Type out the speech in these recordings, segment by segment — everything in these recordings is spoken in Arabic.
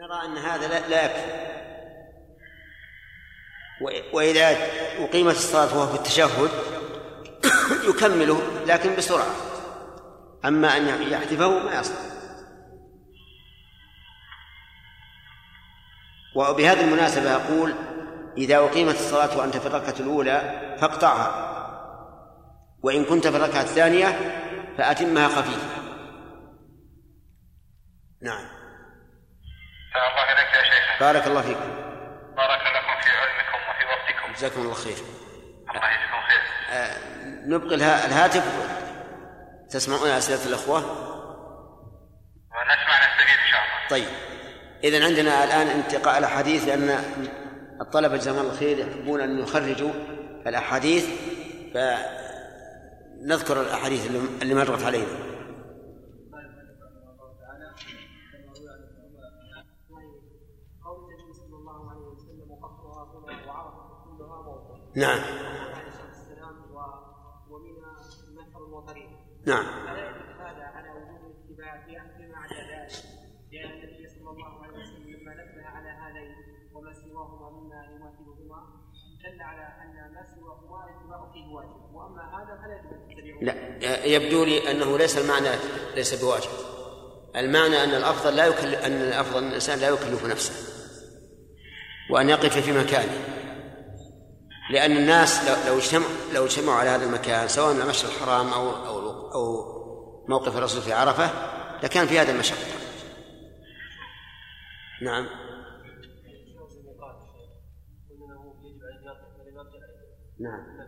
نرى أن هذا لا, يكفي. وإذا أقيمت الصلاة وهو في التشهد يكمله لكن بسرعة. أما أن يحذفه ما يصلح. وبهذه المناسبة أقول إذا أقيمت الصلاة وأنت في الركعة الأولى فاقطعها. وإن كنت في الركعة الثانية فأتمها خفيفة. نعم. الله إليك يا بارك الله فيكم بارك لكم في علمكم وفي وقتكم. جزاكم الله خير. الله يجزيكم خير. آه، نبقي الها- الهاتف. تسمعون أسئلة الأخوة؟ ونسمع نستفيد إن شاء الله. طيب. إذا عندنا الآن انتقاء الأحاديث لأن الطلبة جزاهم الله خير يحبون أن يخرجوا الأحاديث فنذكر الأحاديث اللي- اللي مرت علينا. نعم. نعم. هذا على وجوب الاتباع ذلك لأن النبي صلى الله عليه وسلم لما على هذين وما سواهما مما يماثلهما دل على ان ما سواهما فيه واجب واما هذا فلا ان لا يبدو لي أنه ليس المعنى ليس بواجب. المعنى أن الأفضل لا يكل أن الأفضل أن الإنسان لا يكلف نفسه وأن يقف في مكانه. لأن الناس لو اجتمعوا لو اجتمعوا على هذا المكان سواء المشهد الحرام أو أو أو موقف الرسول في عرفة لكان في هذا المشقة. نعم. نعم.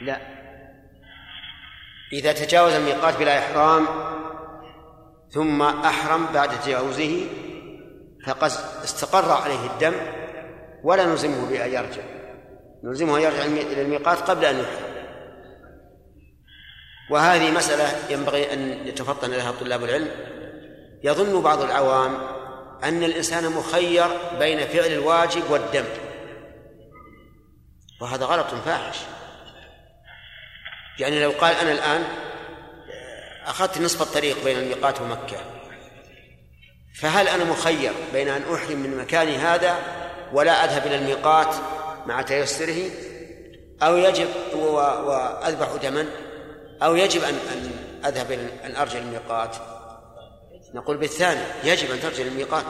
لا. إذا تجاوز الميقات بلا إحرام ثم أحرم بعد تجاوزه فقد استقر عليه الدم ولا نلزمه بأن يرجع. نلزمه يرجع إلى الميقات قبل أن يحرم وهذه مسألة ينبغي أن يتفطن لها طلاب العلم. يظن بعض العوام أن الإنسان مخير بين فعل الواجب والدم. وهذا غلط فاحش. يعني لو قال أنا الآن أخذت نصف الطريق بين الميقات ومكة فهل أنا مخير بين أن أحرم من مكاني هذا ولا أذهب إلى الميقات مع تيسره؟ أو يجب وأذبح دما؟ أو يجب أن أن أذهب أن أرجع للميقات؟ نقول بالثاني يجب أن ترجع للميقات.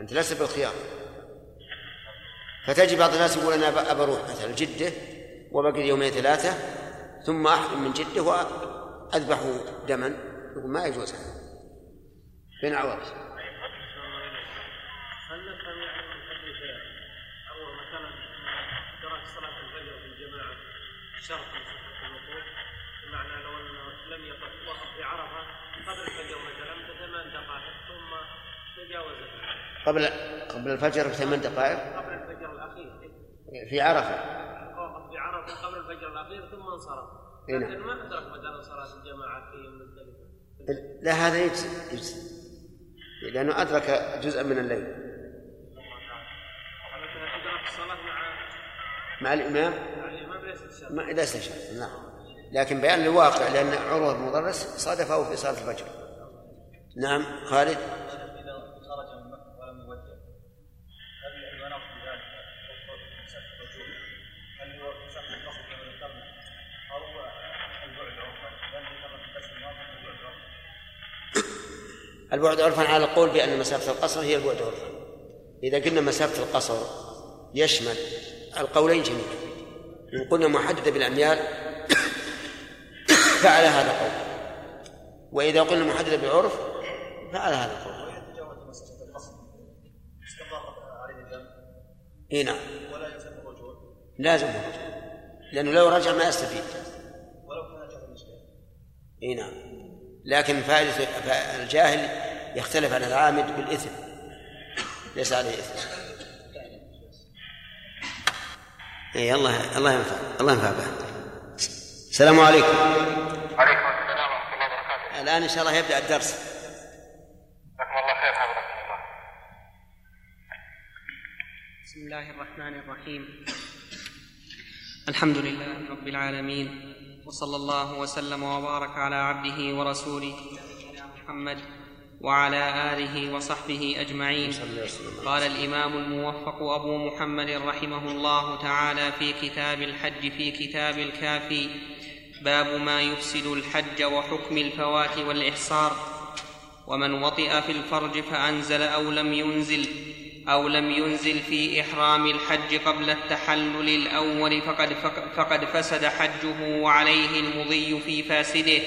أنت لست بالخيار. فتجد بعض الناس يقول أنا أبى أروح مثلا جدة وبقي يومين ثلاثة ثم أحرم من جدة وأذبح دما. يقول ما يجوز هذا. بين عوض هل نفهم يعني من حديث أول مثلا إدراك صلاة الفجر في الجماعة شرط بمعنى لو أنه لم يقف وقف في عرفة قبل الفجر مثلا بثمان دقائق ثم تجاوز قبل قبل الفجر بثمان دقائق؟ قبل الفجر الأخير في عرفة. وقف في عرفة قبل الفجر الأخير ثم انصرف. إيه نعم. لكن ما أدرك مثلا صلاة الجماعة في مزدلفة لا هذا يجزي يجزي لأنه أدرك جزءا من الليل. إدراك الصلاة مع مع الإمام؟ ما ليس شرط نعم. لكن بيان للواقع لأن عروة بن صادفه في صلاة الفجر. نعم خالد؟ إذا البعد عرفا على القول بأن مسافة القصر هي البعد عرفا. إذا قلنا مسافة القصر يشمل القولين جميعا. إن قلنا محددة بالأميال فعلى هذا القول. وإذا قلنا محددة بالعرف فعلى هذا القول. إي نعم. ولا يلزم الرجوع. لازم الرجوع لأنه لو رجع ما يستفيد. ولو كان الإشكال إي نعم. لكن فائدة الجاهل يختلف عن العامد بالإثم. ليس عليه إثم. اي الله الله ينفع الله ينفع به. السلام عليكم. عليكم السلام ورحمة الله وبركاته. الآن إن شاء الله يبدأ الدرس. جزاكم الله خير حفظكم الله. بسم الله الرحمن الرحيم. الحمد لله رب العالمين وصلى الله وسلم وبارك على عبده ورسوله محمد. وعلى آله وصحبه أجمعين. قال الإمام الموفق أبو محمد رحمه الله تعالى في كتاب الحج في كتاب الكافي باب ما يفسد الحج وحكم الفوات والإحصار. ومن وطئ في الفرج فأنزل أو لم ينزل أو لم ينزل في إحرام الحج قبل التحلل الأول فقد, فقد فسد حجه وعليه المضي في فاسده.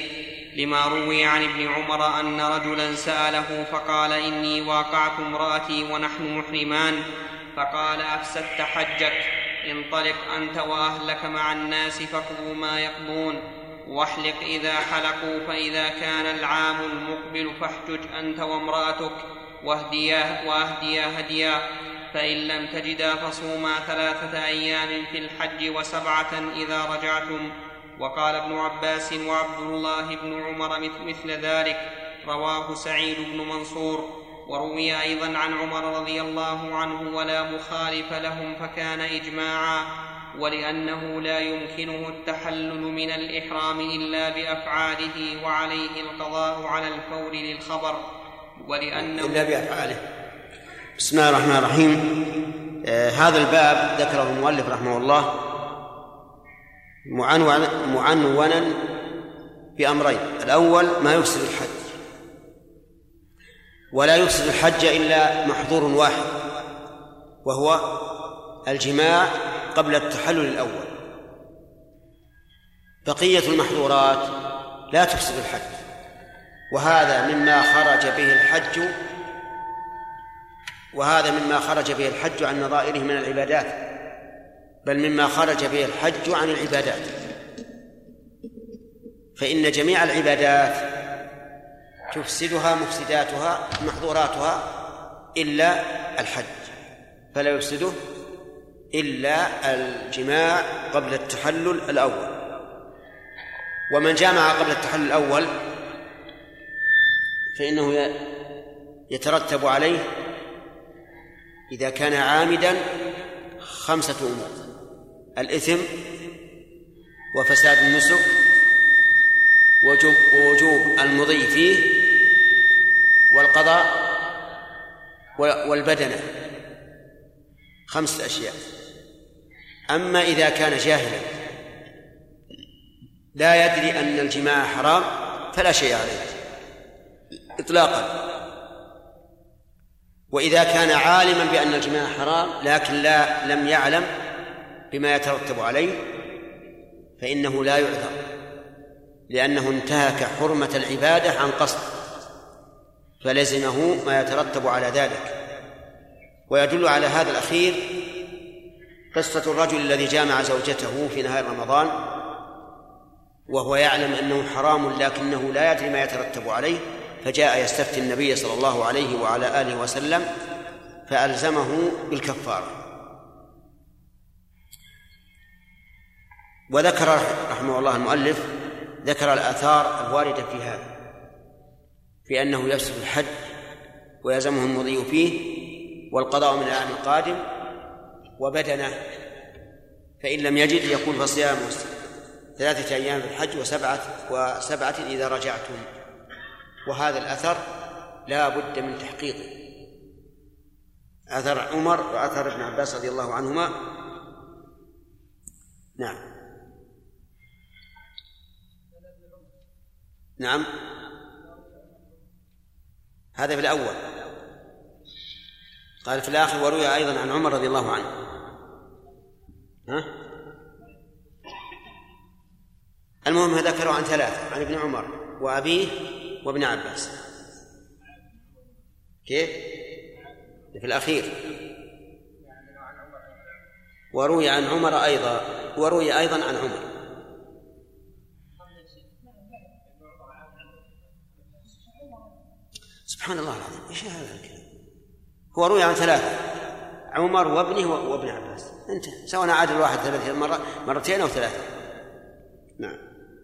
لما روي عن ابن عمر أن رجلا سأله فقال إني واقعت امراتي ونحن محرمان. فقال أفسدت حجك انطلق أنت وأهلك مع الناس فاقضوا ما يقضون. واحلق إذا حلقوا فإذا كان العام المقبل فاحجج أنت وامرأتك. واهديا واهديا هديا. فإن لم تجدا فصوما ثلاثة أيام في الحج وسبعة إذا رجعتم. وقال ابن عباس وعبد الله بن عمر مثل ذلك. رواه سعيد بن منصور. وروي أيضا عن عمر رضي الله عنه ولا مخالف لهم فكان اجماعا. ولأنه لا يمكنه التحلل من الإحرام إلا بأفعاله وعليه القضاء على الفور للخبر. ولأنه إلا بأفعاله. بسم الله الرحمن الرحيم. آه هذا الباب ذكره المؤلف رحمه الله. معنونا بأمرين. الأول ما يفسد الحج. ولا يفسد الحج إلا محظور واحد وهو الجماع قبل التحلل الأول. بقية المحظورات لا تفسد الحج. وهذا مما خرج به الحج وهذا مما خرج به الحج عن نظائره من العبادات. بل مما خرج به الحج عن العبادات. فإن جميع العبادات تفسدها مفسداتها محظوراتها إلا الحج. فلا يفسده إلا الجماع قبل التحلل الأول. ومن جامع قبل التحلل الأول فإنه يترتب عليه إذا كان عامدا خمسة أمور. الإثم وفساد النسك وجوب, ووجوب المضي فيه والقضاء والبدنة خمسة أشياء. أما إذا كان جاهلا لا يدري أن الجماع حرام فلا شيء عليه. إطلاقا. وإذا كان عالما بأن الجماع حرام لكن لا لم يعلم بما يترتب عليه فإنه لا يعذر لأنه انتهك حرمة العبادة عن قصد فلزمه ما يترتب على ذلك. ويدل على هذا الأخير قصة الرجل الذي جامع زوجته في نهار رمضان وهو يعلم أنه حرام لكنه لا يدري ما يترتب عليه فجاء يستفتي النبي صلى الله عليه وعلى آله وسلم فألزمه بالكفارة. وذكر رحمه الله المؤلف ذكر الآثار الواردة في هذا في أنه يفسد الحج ويلزمه المضي فيه والقضاء من العام القادم وبدنه فإن لم يجد يقول فصيام ثلاثة أيام في الحج وسبعة وسبعة إذا رجعتم. وهذا الأثر لا بد من تحقيقه. أثر عمر وأثر ابن عباس رضي الله عنهما. نعم. نعم. هذا في الأول. قال في الآخر وروي أيضا عن عمر رضي الله عنه. ها؟ المهم ذكروا عن ثلاثة عن ابن عمر وأبيه وابن عباس. كيف؟ في الأخير. وروي عن عمر أيضا وروي أيضا عن عمر. سبحان الله العظيم. إيش هذا الكلام؟ هو روي عن ثلاثة. عمر وابنه وابن عباس. أنت. سواء عاد الواحد ثلاث مرة مرتين أو ثلاثة. نعم.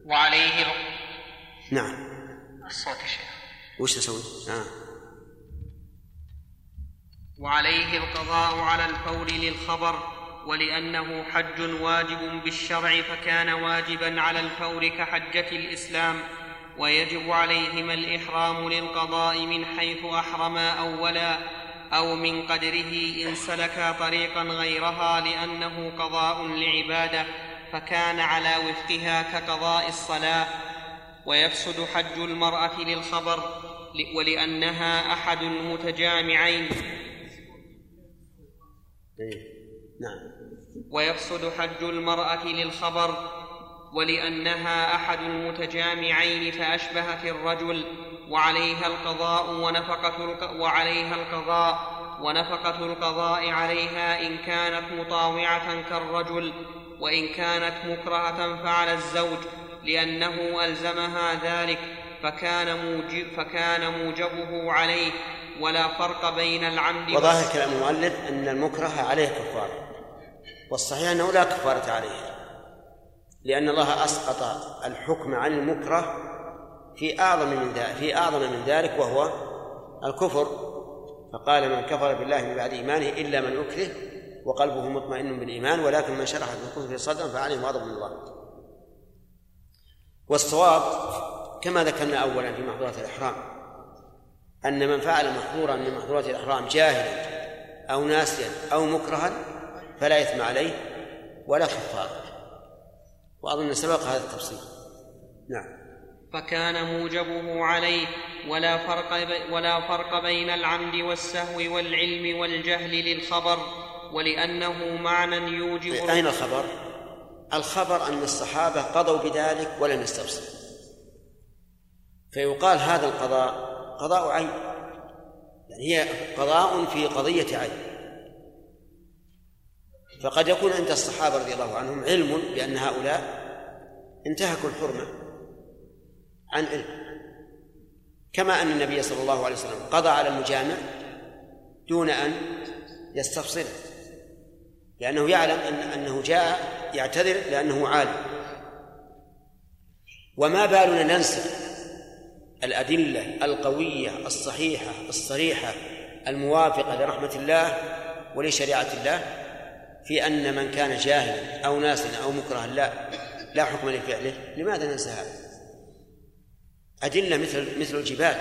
وعليه نعم. الصوت يا شيخ. وش تسوي؟ آه. وعليه القضاء على الفور للخبر ولأنه حج واجب بالشرع فكان واجبا على الفور كحجة الإسلام. ويجب عليهما الإحرام للقضاء من حيث أحرما أولا أو من قدره إن سلكا طريقا غيرها لأنه قضاء لعبادة فكان على وفقها كقضاء الصلاة ويفسد حج المرأة للخبر ولأنها أحد المتجامعين إيه. نعم ويفسد حج المرأة للخبر ولأنها أحد المتجامعين فأشبهت الرجل وعليها القضاء ونفقة الق... وعليها القضاء ونفقة القضاء عليها إن كانت مطاوعة كالرجل وإن كانت مكرهة فعلى الزوج لأنه ألزمها ذلك فكان موجب فكان موجبه عليه ولا فرق بين العمد وظاهر كلام المؤلف أن المكره عليه كفارة والصحيح أنه لا كفارة عليه. لأن الله أسقط الحكم عن المكره في أعظم من في أعظم من ذلك وهو الكفر. فقال من كفر بالله من بعد إيمانه إلا من أكره وقلبه مطمئن بالإيمان ولكن من شرح بالكفر صدرا فعليهم غضب من الله. والصواب كما ذكرنا أولا في محظورات الإحرام أن من فعل محظورا من محظورات الإحرام جاهلا أو ناسيا أو مكرها فلا إثم عليه ولا كفارة وأظن سبق هذا التفصيل. نعم. فكان موجبه عليه ولا فرق ولا فرق بين العمد والسهو والعلم والجهل للخبر ولأنه معنى يوجب أين الخبر؟ الخبر أن الصحابة قضوا بذلك ولم يستبصروا فيقال هذا القضاء قضاء عين. يعني هي قضاء في قضية عين. فقد يكون عند الصحابة رضي الله عنهم علم بأن هؤلاء انتهكوا الحرمة عن علم. كما أن النبي صلى الله عليه وسلم قضى على المجامع دون أن يستفصله لأنه يعلم أن أنه جاء يعتذر لأنه عالم. وما بالنا ننسى الأدلة القوية الصحيحة الصريحة الموافقة لرحمة الله ولشريعة الله في أن من كان جاهلا أو ناسا أو مكرها لا لا حكم لفعله. لماذا ننسى هذا؟ أدلة مثل مثل الجبال.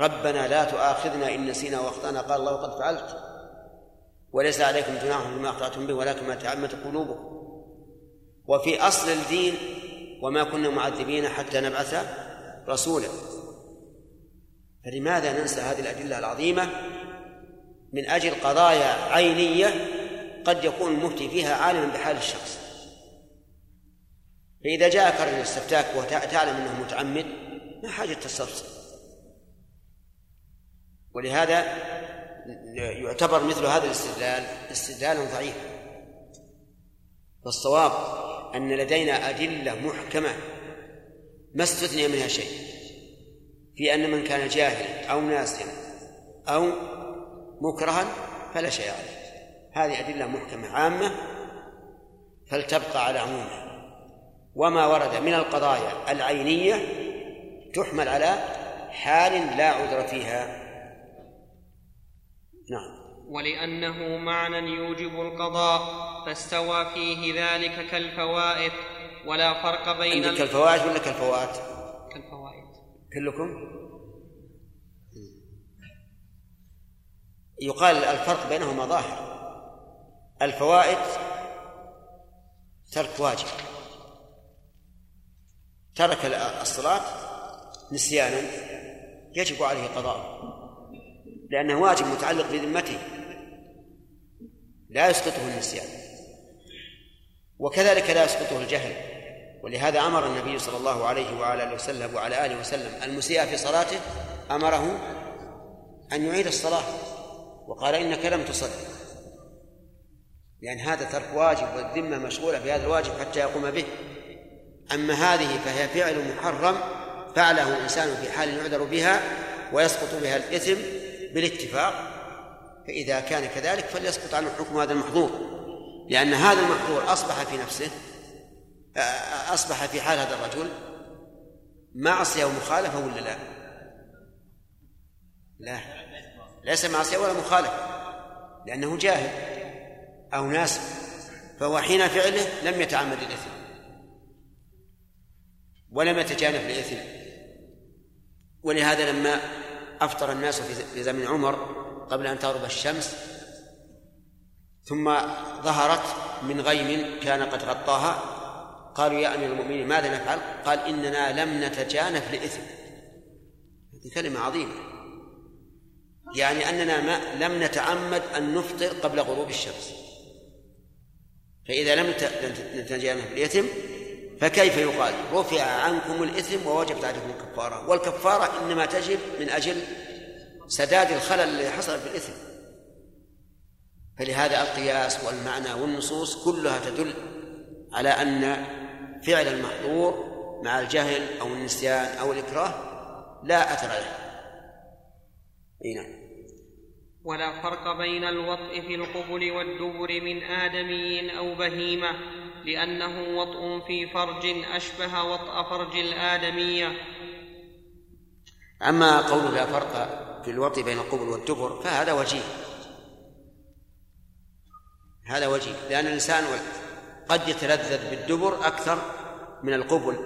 ربنا لا تؤاخذنا إن نسينا وأخطأنا. قال الله قد فعلت. وليس عليكم جناح بما أخطأتم به ولكن ما تعمت قلوبكم. وفي أصل الدين وما كنا معذبين حتى نبعث رسولا. فلماذا ننسى هذه الأدلة العظيمة؟ من أجل قضايا عينية قد يكون المفتي فيها عالما بحال الشخص. فإذا جاءك رجل استفتاك وتعلم أنه متعمد ما حاجة تستفسر. ولهذا يعتبر مثل هذا الاستدلال استدلالا ضعيفا. فالصواب أن لدينا أدلة محكمة ما استثني منها شيء في أن من كان جاهلا أو ناسيا أو مكرها فلا شيء عليه. هذه أدلة محكمة عامة فلتبقى على عمومها. وما ورد من القضايا العينية تحمل على حال لا عذر فيها. نعم. ولأنه معنى يوجب القضاء فاستوى فيه ذلك كالفوائد ولا فرق بين عندك كالفوائد ولا كالفوات؟ كالفوائد. كلكم؟ يقال الفرق بينهما ظاهر. الفوائد ترك واجب. ترك الصلاة نسيانا يجب عليه قضاء لأنه واجب متعلق بذمته لا يسقطه النسيان. وكذلك لا يسقطه الجهل ولهذا أمر النبي صلى الله عليه وعلى آله وسلم وعلى آله وسلم المسيء في صلاته أمره أن يعيد الصلاة. وقال إنك لم تصل لأن هذا ترك واجب والذمة مشغولة بهذا الواجب حتى يقوم به. أما هذه فهي فعل محرم فعله الإنسان في حال يعذر بها ويسقط بها الإثم بالاتفاق. فإذا كان كذلك فليسقط عنه حكم هذا المحظور. لأن هذا المحظور أصبح في نفسه أصبح في حال هذا الرجل معصية ومخالفة ولا لا؟ لا. ليس معصية ولا مخالفة لأنه جاهل أو ناس فهو حين فعله لم يتعمد الإثم. ولم يتجانب الإثم. ولهذا لما أفطر الناس في زمن عمر قبل أن تغرب الشمس ثم ظهرت من غيم كان قد غطاها قالوا يا أمير المؤمنين ماذا نفعل؟ قال إننا لم نتجانف لإثم. هذه كلمة عظيمة. يعني أننا ما لم نتعمد أن نفطر قبل غروب الشمس. فإذا لم نتجانف الإثم فكيف يقال؟ رفع عنكم الإثم ووجبت عليكم الكفارة. والكفارة إنما تجب من أجل سداد الخلل الذي حصل في الإثم. فلهذا القياس والمعنى والنصوص كلها تدل على أن فعل المحظور مع الجهل أو النسيان أو الإكراه لا أثر له أي نعم. ولا فرق بين الوطء في القبل والدبر من آدمي أو بهيمة لأنه وطء في فرج أشبه وطأ فرج الآدمية. أما قول لا فرق في الوطء بين القبل والدبر فهذا وجيه. هذا وجيه. لأن الإنسان قد يتلذذ بالدبر أكثر من القبل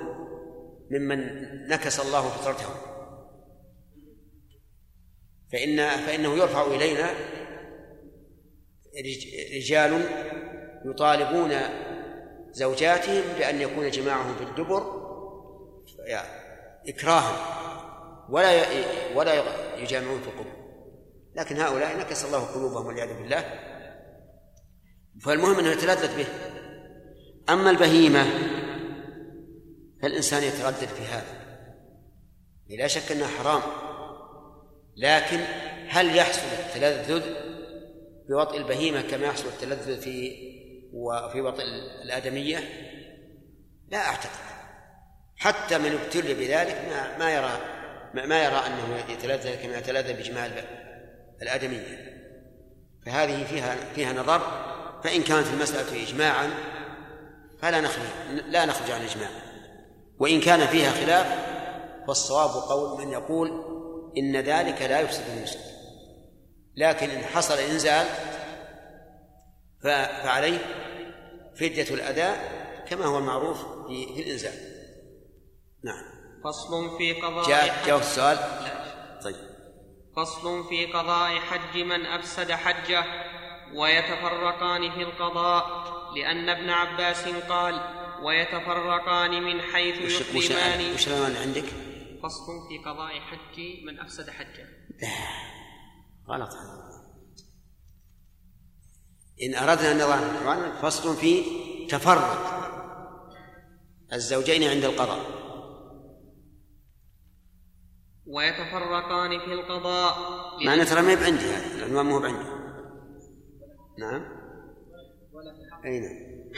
ممن نكس الله فطرته. فإن فإنه يرفع إلينا رجال يطالبون زوجاتهم بأن يكون جماعهم في الدبر إكراها ولا ولا يجامعون في القبور. لكن هؤلاء نكس الله قلوبهم والعياذ بالله. فالمهم انه يتلذذ به. أما البهيمة فالإنسان يتردد في هذا. لا شك أنها حرام. لكن هل يحصل التلذذ بوطء البهيمة كما يحصل التلذذ في وفي وطء الآدمية؟ لا أعتقد. حتى من ابتلي بذلك ما, ما يرى ما يرى أنه يتلذذ كما يتلذذ بجماع الآدمية. فهذه فيها فيها نظر. فإن كانت المسألة إجماعا فلا نخرج لا نخرج عن الإجماع. وإن كان فيها خلاف فالصواب قول من يقول إن ذلك لا يفسد المسلم لكن إن حصل إنزال فعليه فدية الأداء كما هو المعروف في, الإنزال. نعم. فصل في قضاء جاء جاء السؤال. طيب. فصل في قضاء حج من أفسد حجه ويتفرقان في القضاء لأن ابن عباس قال ويتفرقان من حيث يحرمان. وش العنوان عندك؟ فصل في قضاء حج من أفسد حجه. غلط. إن أردنا أن نضع فصل في تفرق الزوجين عند القضاء. ويتفرقان في القضاء معنى ترى ما عندي هذا العنوان مو بعندي. نعم؟ أي نعم.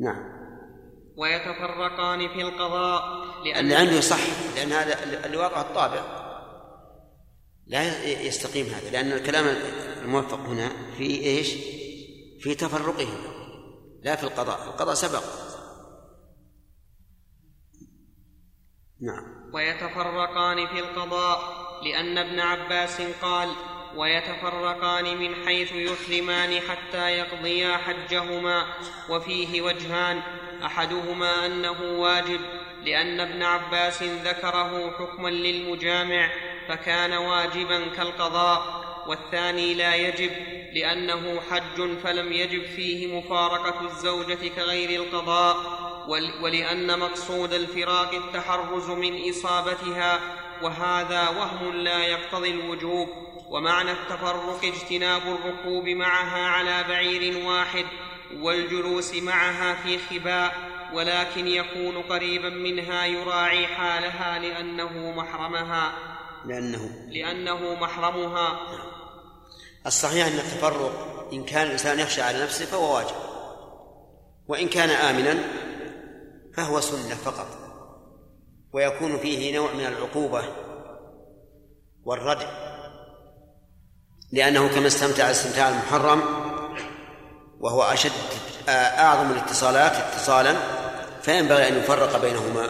نعم. ويتفرقان في القضاء لأن اللي عنده صح لأن هذا اللي واقع الطابع لا يستقيم هذا لأن الكلام الموفق هنا في إيش؟ في تفرقهم لا في القضاء، القضاء سبق. نعم. ويتفرقان في القضاء لأن ابن عباس قال: ويتفرقان من حيث يحرمان حتى يقضيا حجهما وفيه وجهان أحدهما أنه واجب لأن ابن عباس ذكره حكما للمجامع فكان واجبا كالقضاء. والثاني لا يجب لأنه حج فلم يجب فيه مفارقة الزوجة كغير القضاء. ولأن مقصود الفراق التحرز من إصابتها وهذا وهم لا يقتضي الوجوب. ومعنى التفرق اجتناب الركوب معها على بعير واحد والجلوس معها في خباء ولكن يكون قريبا منها يراعي حالها لأنه محرمها. لأنه. لأنه محرمها. الصحيح أن التفرق إن كان الإنسان يخشى على نفسه فهو واجب. وإن كان آمنا فهو سنة فقط. ويكون فيه نوع من العقوبة والردع. لأنه كما استمتع استمتاع المحرم وهو أشد أعظم الاتصالات اتصالا فينبغي أن يفرق بينهما.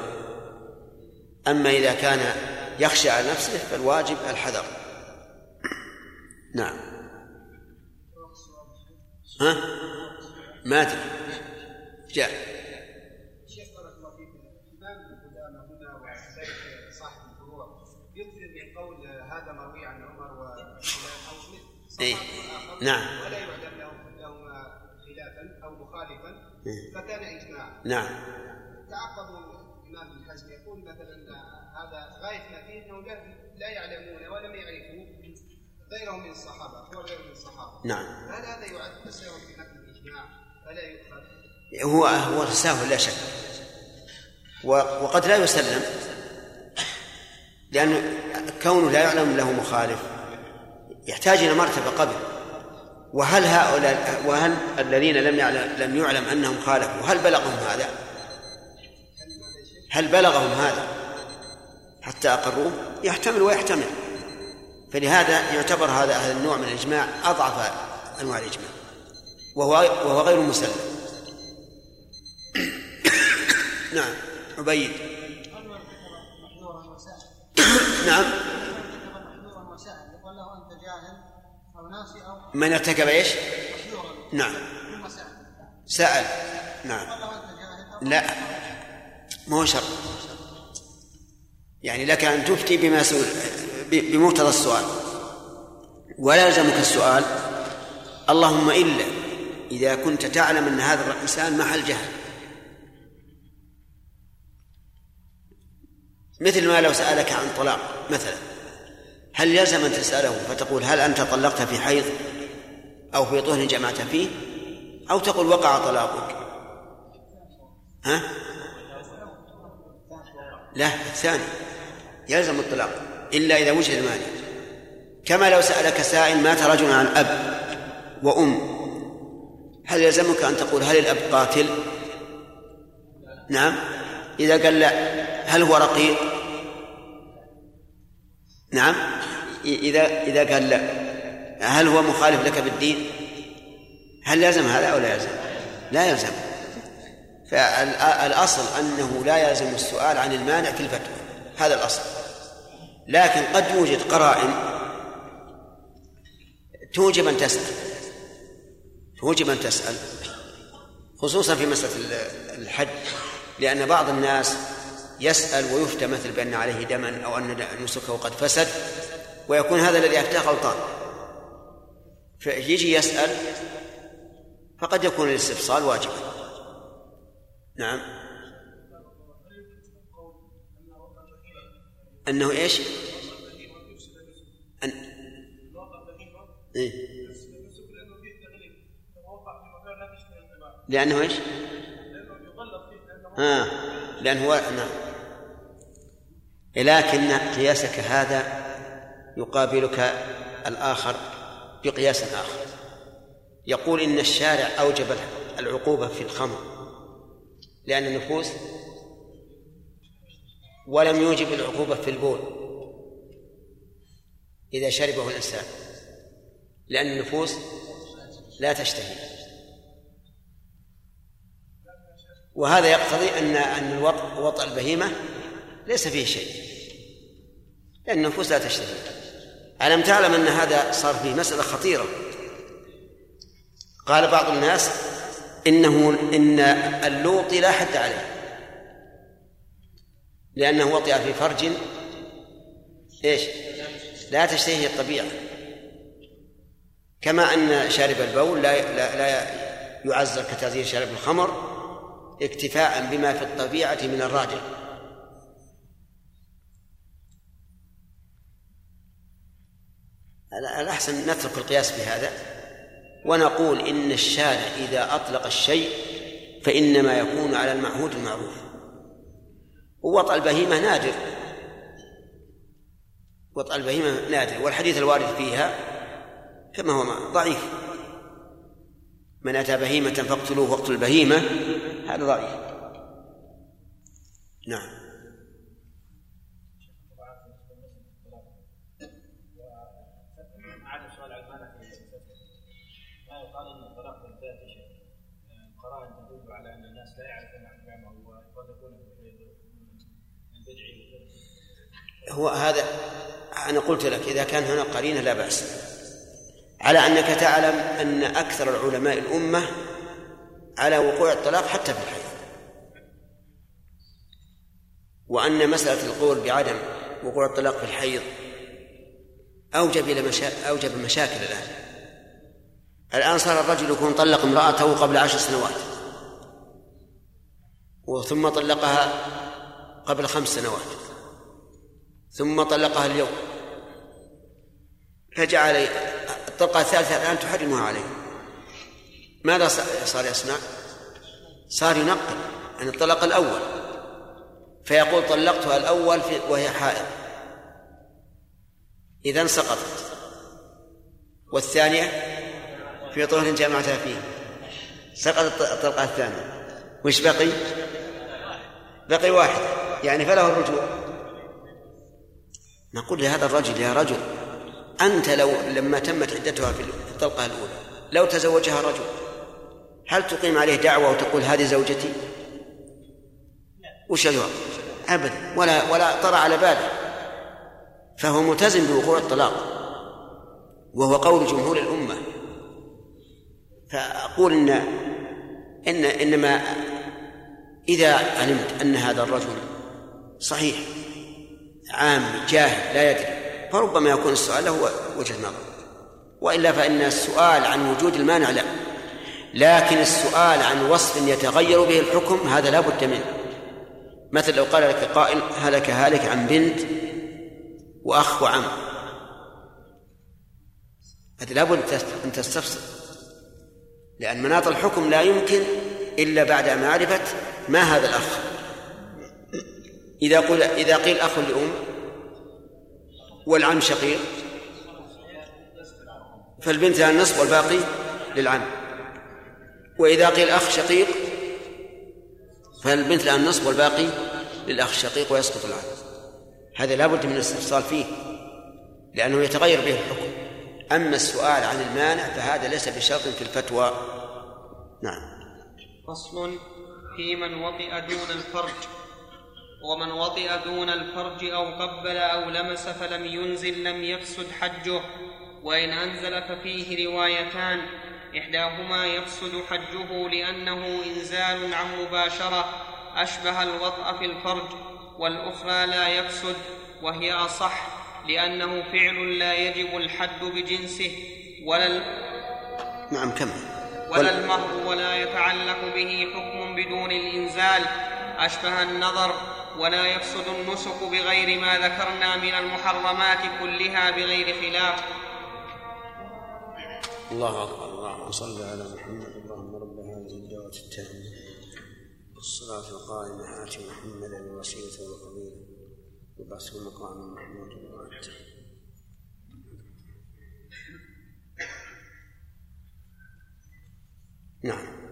أما إذا كان يخشى على نفسه فالواجب الحذر. نعم. ها؟ ما أدري. جاء. من قول هذا مروي عن عمر إيه؟ نعم. ولا نعم. تعقب الإمام ابن حزم. يقول مثلا هذا غاية ما فيه إنه لا- يعلمون ولم يعرفوا غيرهم من الصحابة. هو غير من الصحابة. نعم. هل هذا يعد تساهل في نقل الإجماع؟ فلا يؤخذ. هو هو تساهل لا شك. وقد لا يسلم. لأنه كونه لا يعلم له مخالف يحتاج إلى مرتبة قبل. وهل هؤلاء وهل الذين لم يعلم لم يعلم أنهم خالفوا هل بلغهم هذا؟ هل بلغهم هذا؟ حتى أقروه؟ يحتمل ويحتمل. فلهذا يعتبر هذا هذا النوع من الإجماع أضعف أنواع الإجماع. وهو وهو غير مسلم. نعم عبيد. نعم من ارتكب محذورا وسائل يقول له انت جاهل أو ناسي أو من ارتكب إيش؟ نعم. سأل. نعم. لا. ما هو شرط. يعني لك أن تفتي بما سئل بمقتضى السؤال. ولا يلزمك السؤال اللهم إلا إذا كنت تعلم أن هذا الإنسان محل جهل. مثل ما لو سألك عن طلاق مثلا. هل يلزم أن تسأله؟ فتقول هل أنت طلقت في حيض أو في طهر جمعت فيه؟ أو تقول وقع طلاقك. ها؟ لا الثاني. يلزم الطلاق إلا إذا وجد المانع. كما لو سألك سائل مات رجل عن أب وأم هل يلزمك أن تقول هل الأب قاتل؟ نعم. إذا قال لا هل هو رقيق؟ نعم. إذا إذا قال لا. هل هو مخالف لك بالدين؟ هل يلزم هذا أو لا يلزم؟ لا يلزم. فالأصل أنه لا يلزم السؤال عن المانع في الفتوى. هذا الأصل. لكن قد يوجد قرائن توجب أن تسأل. توجب أن تسأل. خصوصا في مسألة الحج. لأن بعض الناس يسأل ويفتى مثل بأن عليه دما أو أن نسكه قد فسد. ويكون هذا الذي أفتاه غلطان. فيجي يسأل فقد يكون الاستفصال واجبا. نعم. أنه إيش؟ أن... إيه؟ لأنه إيش؟ آه. لأنه نعم. لكن قياسك هذا يقابلك الآخر بقياس آخر. يقول إن الشارع أوجب العقوبة في الخمر لأن النفوس ولم يوجب العقوبة في البول إذا شربه الإنسان لأن النفوس لا تشتهي. وهذا يقتضي أن أن وطأ البهيمة ليس فيه شيء لأن النفوس لا تشتهي. ألم تعلم أن هذا صار فيه مسألة خطيرة؟ قال بعض الناس إنه إن اللوط لا حد عليه. لأنه وطئ في فرج إيش؟ لا تشتهيه الطبيعة. كما أن شارب البول لا لا, لا يعزر كتعزير شارب الخمر اكتفاء بما في الطبيعة من الراجع الأحسن نترك القياس في هذا ونقول إن الشارع إذا أطلق الشيء فإنما يكون على المعهود المعروف. ووطأ البهيمة نادر. وطأ البهيمة نادر. والحديث الوارد فيها كما هو ضعيف. من أتى بهيمة فاقتلوه واقتلوا البهيمة هذا ضعيف. نعم عاد سؤال عن ماذا في ما يقال ان الطلاق منتهى شيء قرائن تدل على ان الناس لا يعرفون احكامه وقد يكون من بدعه هو هذا أنا قلت لك إذا كان هنا قرينة لا بأس. على أنك تعلم أن أكثر العلماء الأمة على وقوع الطلاق حتى في الحيض وأن مسألة القول بعدم وقوع الطلاق في الحيض أوجب إلى مشا... أوجب مشاكل الآن. الآن صار الرجل يكون طلق امرأته قبل عشر سنوات. وثم طلقها قبل خمس سنوات. ثم طلقها اليوم. فجعل الطلقة الثالثة الآن تحرمها عليه. ماذا صار يصنع؟ صار ينقل عن الطلاق الأول. فيقول طلقتها الأول وهي حائض. إذا سقطت. والثانية؟ في طهر جامعتها فيه. سقطت الطلقة الثانية. وش بقي؟ بقي واحد. يعني فله الرجوع. نقول لهذا الرجل يا رجل أنت لو لما تمت عدتها في الطلقة الأولى لو تزوجها رجل هل تقيم عليه دعوة وتقول هذه زوجتي؟ وش الجواب؟ أبدا ولا ولا طرى على باله فهو ملتزم بوقوع الطلاق وهو قول جمهور الأمة فأقول إن إن إنما إذا علمت أن هذا الرجل صحيح عام جاهل لا يدري فربما يكون السؤال له وجهة نظر. وإلا فإن السؤال عن وجود المانع لا لكن السؤال عن وصف يتغير به الحكم هذا لا بد منه. مثل لو قال لك قائل هلك هالك عن بنت وأخ وعم. هذا لابد أن تستفسر لأن مناط الحكم لا يمكن إلا بعد معرفة ما هذا الأخ. إذا قل إذا قيل أخ لأم والعم شقيق فالبنت لها النصف والباقي للعم. وإذا قيل أخ شقيق فالبنت لها النصف والباقي للأخ الشقيق ويسقط العم. هذا لا بد من الاستفصال فيه لأنه يتغير به الحكم. أما السؤال عن المانع فهذا ليس بشرط في الفتوى. نعم. فصل في من وطئ دون الفرج. ومن وطئ دون الفرج أو قبل أو لمس فلم ينزل لم يفسد حجه وإن أنزل ففيه روايتان إحداهما يفسد حجه لأنه إنزال عن مباشرة أشبه الوطأ في الفرج والأخرى لا يفسد وهي أصح لأنه فعل لا يجب الحد بجنسه ولا ال... نعم كم ولا المهر ولا يتعلق به حكم بدون الإنزال أشبه النظر ولا يفسد النسك بغير ما ذكرنا من المحرمات كلها بغير خلاف. الله أكبر. اللهم صل على محمد اللهم رب هذه الدعوة التامة. الصلاة القائمة. آت محمدا الوسيلة والفضيلة وبعثه مقام محمود وأنت. نعم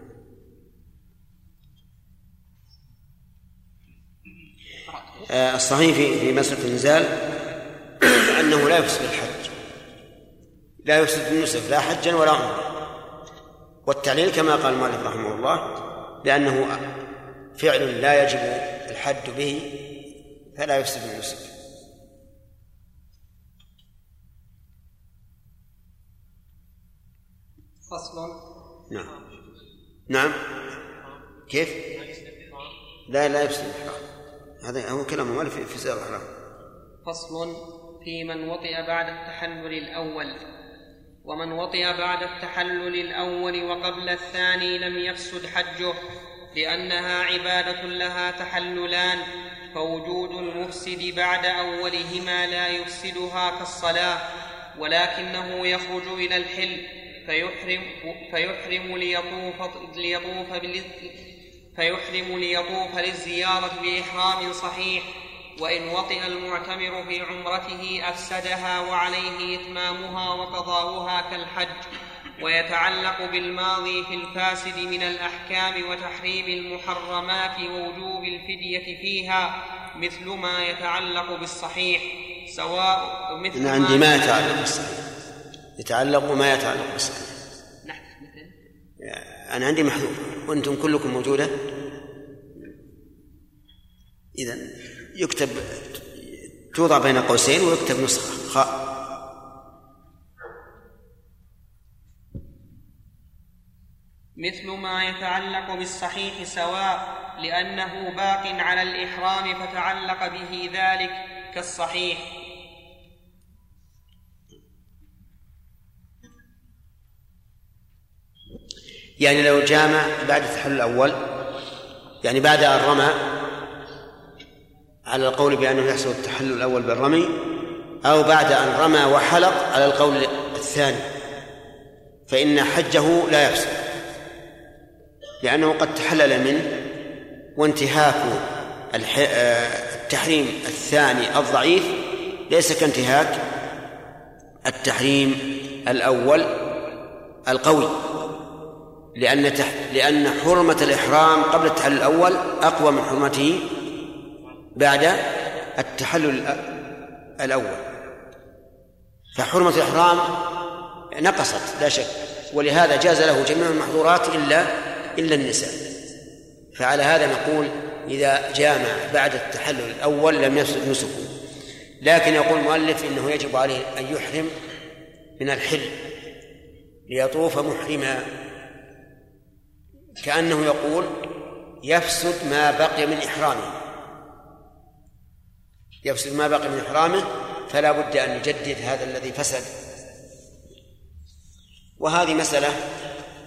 آه، الصحيح في في مسألة الإنزال أنه لا يفسد الحج. لا يفسد النسك لا حجا ولا عمرا والتعليل كما قال المؤلف رحمه الله لأنه فعل لا يجب الحد به فلا يفسد النسك فصل. نعم. نعم. كيف؟ لا لا يفسد الإحرام هذا هو كلام المؤلف في سائر الإحرام فصل في من وطئ بعد التحلل الأول. ومن وطئ بعد التحلل الأول وقبل الثاني لم يفسد حجه لأنها عبادة لها تحللان فوجود المفسد بعد أولهما لا يفسدها كالصلاة ولكنه يخرج إلى الحل فيحرم فيحرم ليطوف ليطوف فيحرم ليطوف للزيارة بإحرام صحيح وإن وطئ المعتمر في عمرته أفسدها وعليه إتمامها وقضاؤها كالحج ويتعلق بالماضي في الفاسد من الأحكام وتحريم المحرمات ووجوب الفدية فيها مثل ما يتعلق بالصحيح سواء مثل أنا عندي ما يتعلق بالصحيح. يتعلق ما يتعلق بالصحيح. أنا عندي محذوف وأنتم كلكم موجودة؟ إذا يكتب توضع بين قوسين ويكتب نسخة. خاء مثل ما يتعلق بالصحيح سواء لأنه باق على الإحرام فتعلق به ذلك كالصحيح. يعني لو جامع بعد التحلل الأول يعني بعد أن رمى على القول بأنه يحصل التحلل الأول بالرمي أو بعد أن رمى وحلق على القول الثاني فإن حجه لا يفسد لأنه قد تحلل منه وانتهاك التحريم الثاني الضعيف ليس كانتهاك التحريم الأول القوي. لأن تح... لأن حرمة الإحرام قبل التحلل الأول أقوى من حرمته بعد التحلل الأول. فحرمة الإحرام نقصت لا شك. ولهذا جاز له جميع المحظورات إلا إلا النساء. فعلى هذا نقول إذا جامع بعد التحلل الأول لم يفسد نسكه. لكن يقول المؤلف إنه يجب عليه أن يحرم من الحل ليطوف محرما. كأنه يقول يفسد ما بقي من إحرامه. يفسد ما بقي من إحرامه فلا بد أن يجدد هذا الذي فسد. وهذه مسألة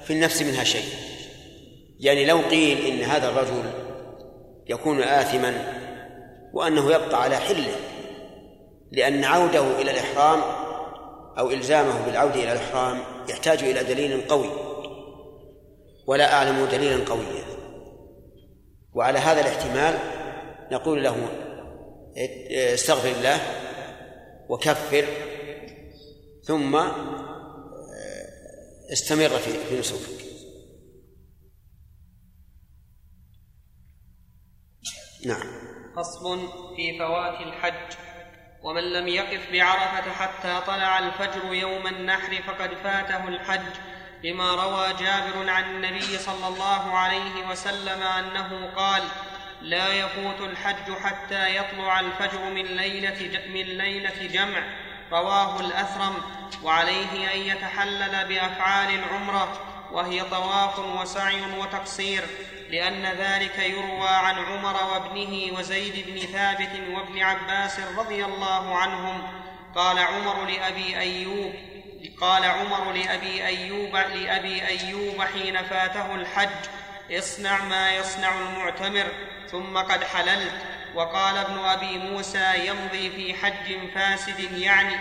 في النفس منها شيء. يعني لو قيل إن هذا الرجل يكون آثما وأنه يبقى على حله لأن عودة إلى الإحرام أو إلزامه بالعودة إلى الإحرام يحتاج إلى دليل قوي. ولا أعلم دليلا قويا. وعلى هذا الاحتمال نقول له استغفر الله وكفر ثم استمر في نسوكك نعم. فصل في فوات الحج. ومن لم يقف بعرفة حتى طلع الفجر يوم النحر فقد فاته الحج. لما روى جابر عن النبي صلى الله عليه وسلم أنه قال لا يفوت الحج حتى يطلع الفجر من ليلة من ليلة جمع رواه الأثرم وعليه أن يتحلل بأفعال العمرة وهي طواف وسعي وتقصير لأن ذلك يروى عن عمر وابنه وزيد بن ثابت وابن عباس رضي الله عنهم قال عمر لأبي أيوب قال عمر لأبي أيوب لأبي أيوب حين فاته الحج اصنع ما يصنع المعتمر ثم قد حللت. وقال ابن أبي موسى يمضي في حج فاسد يعني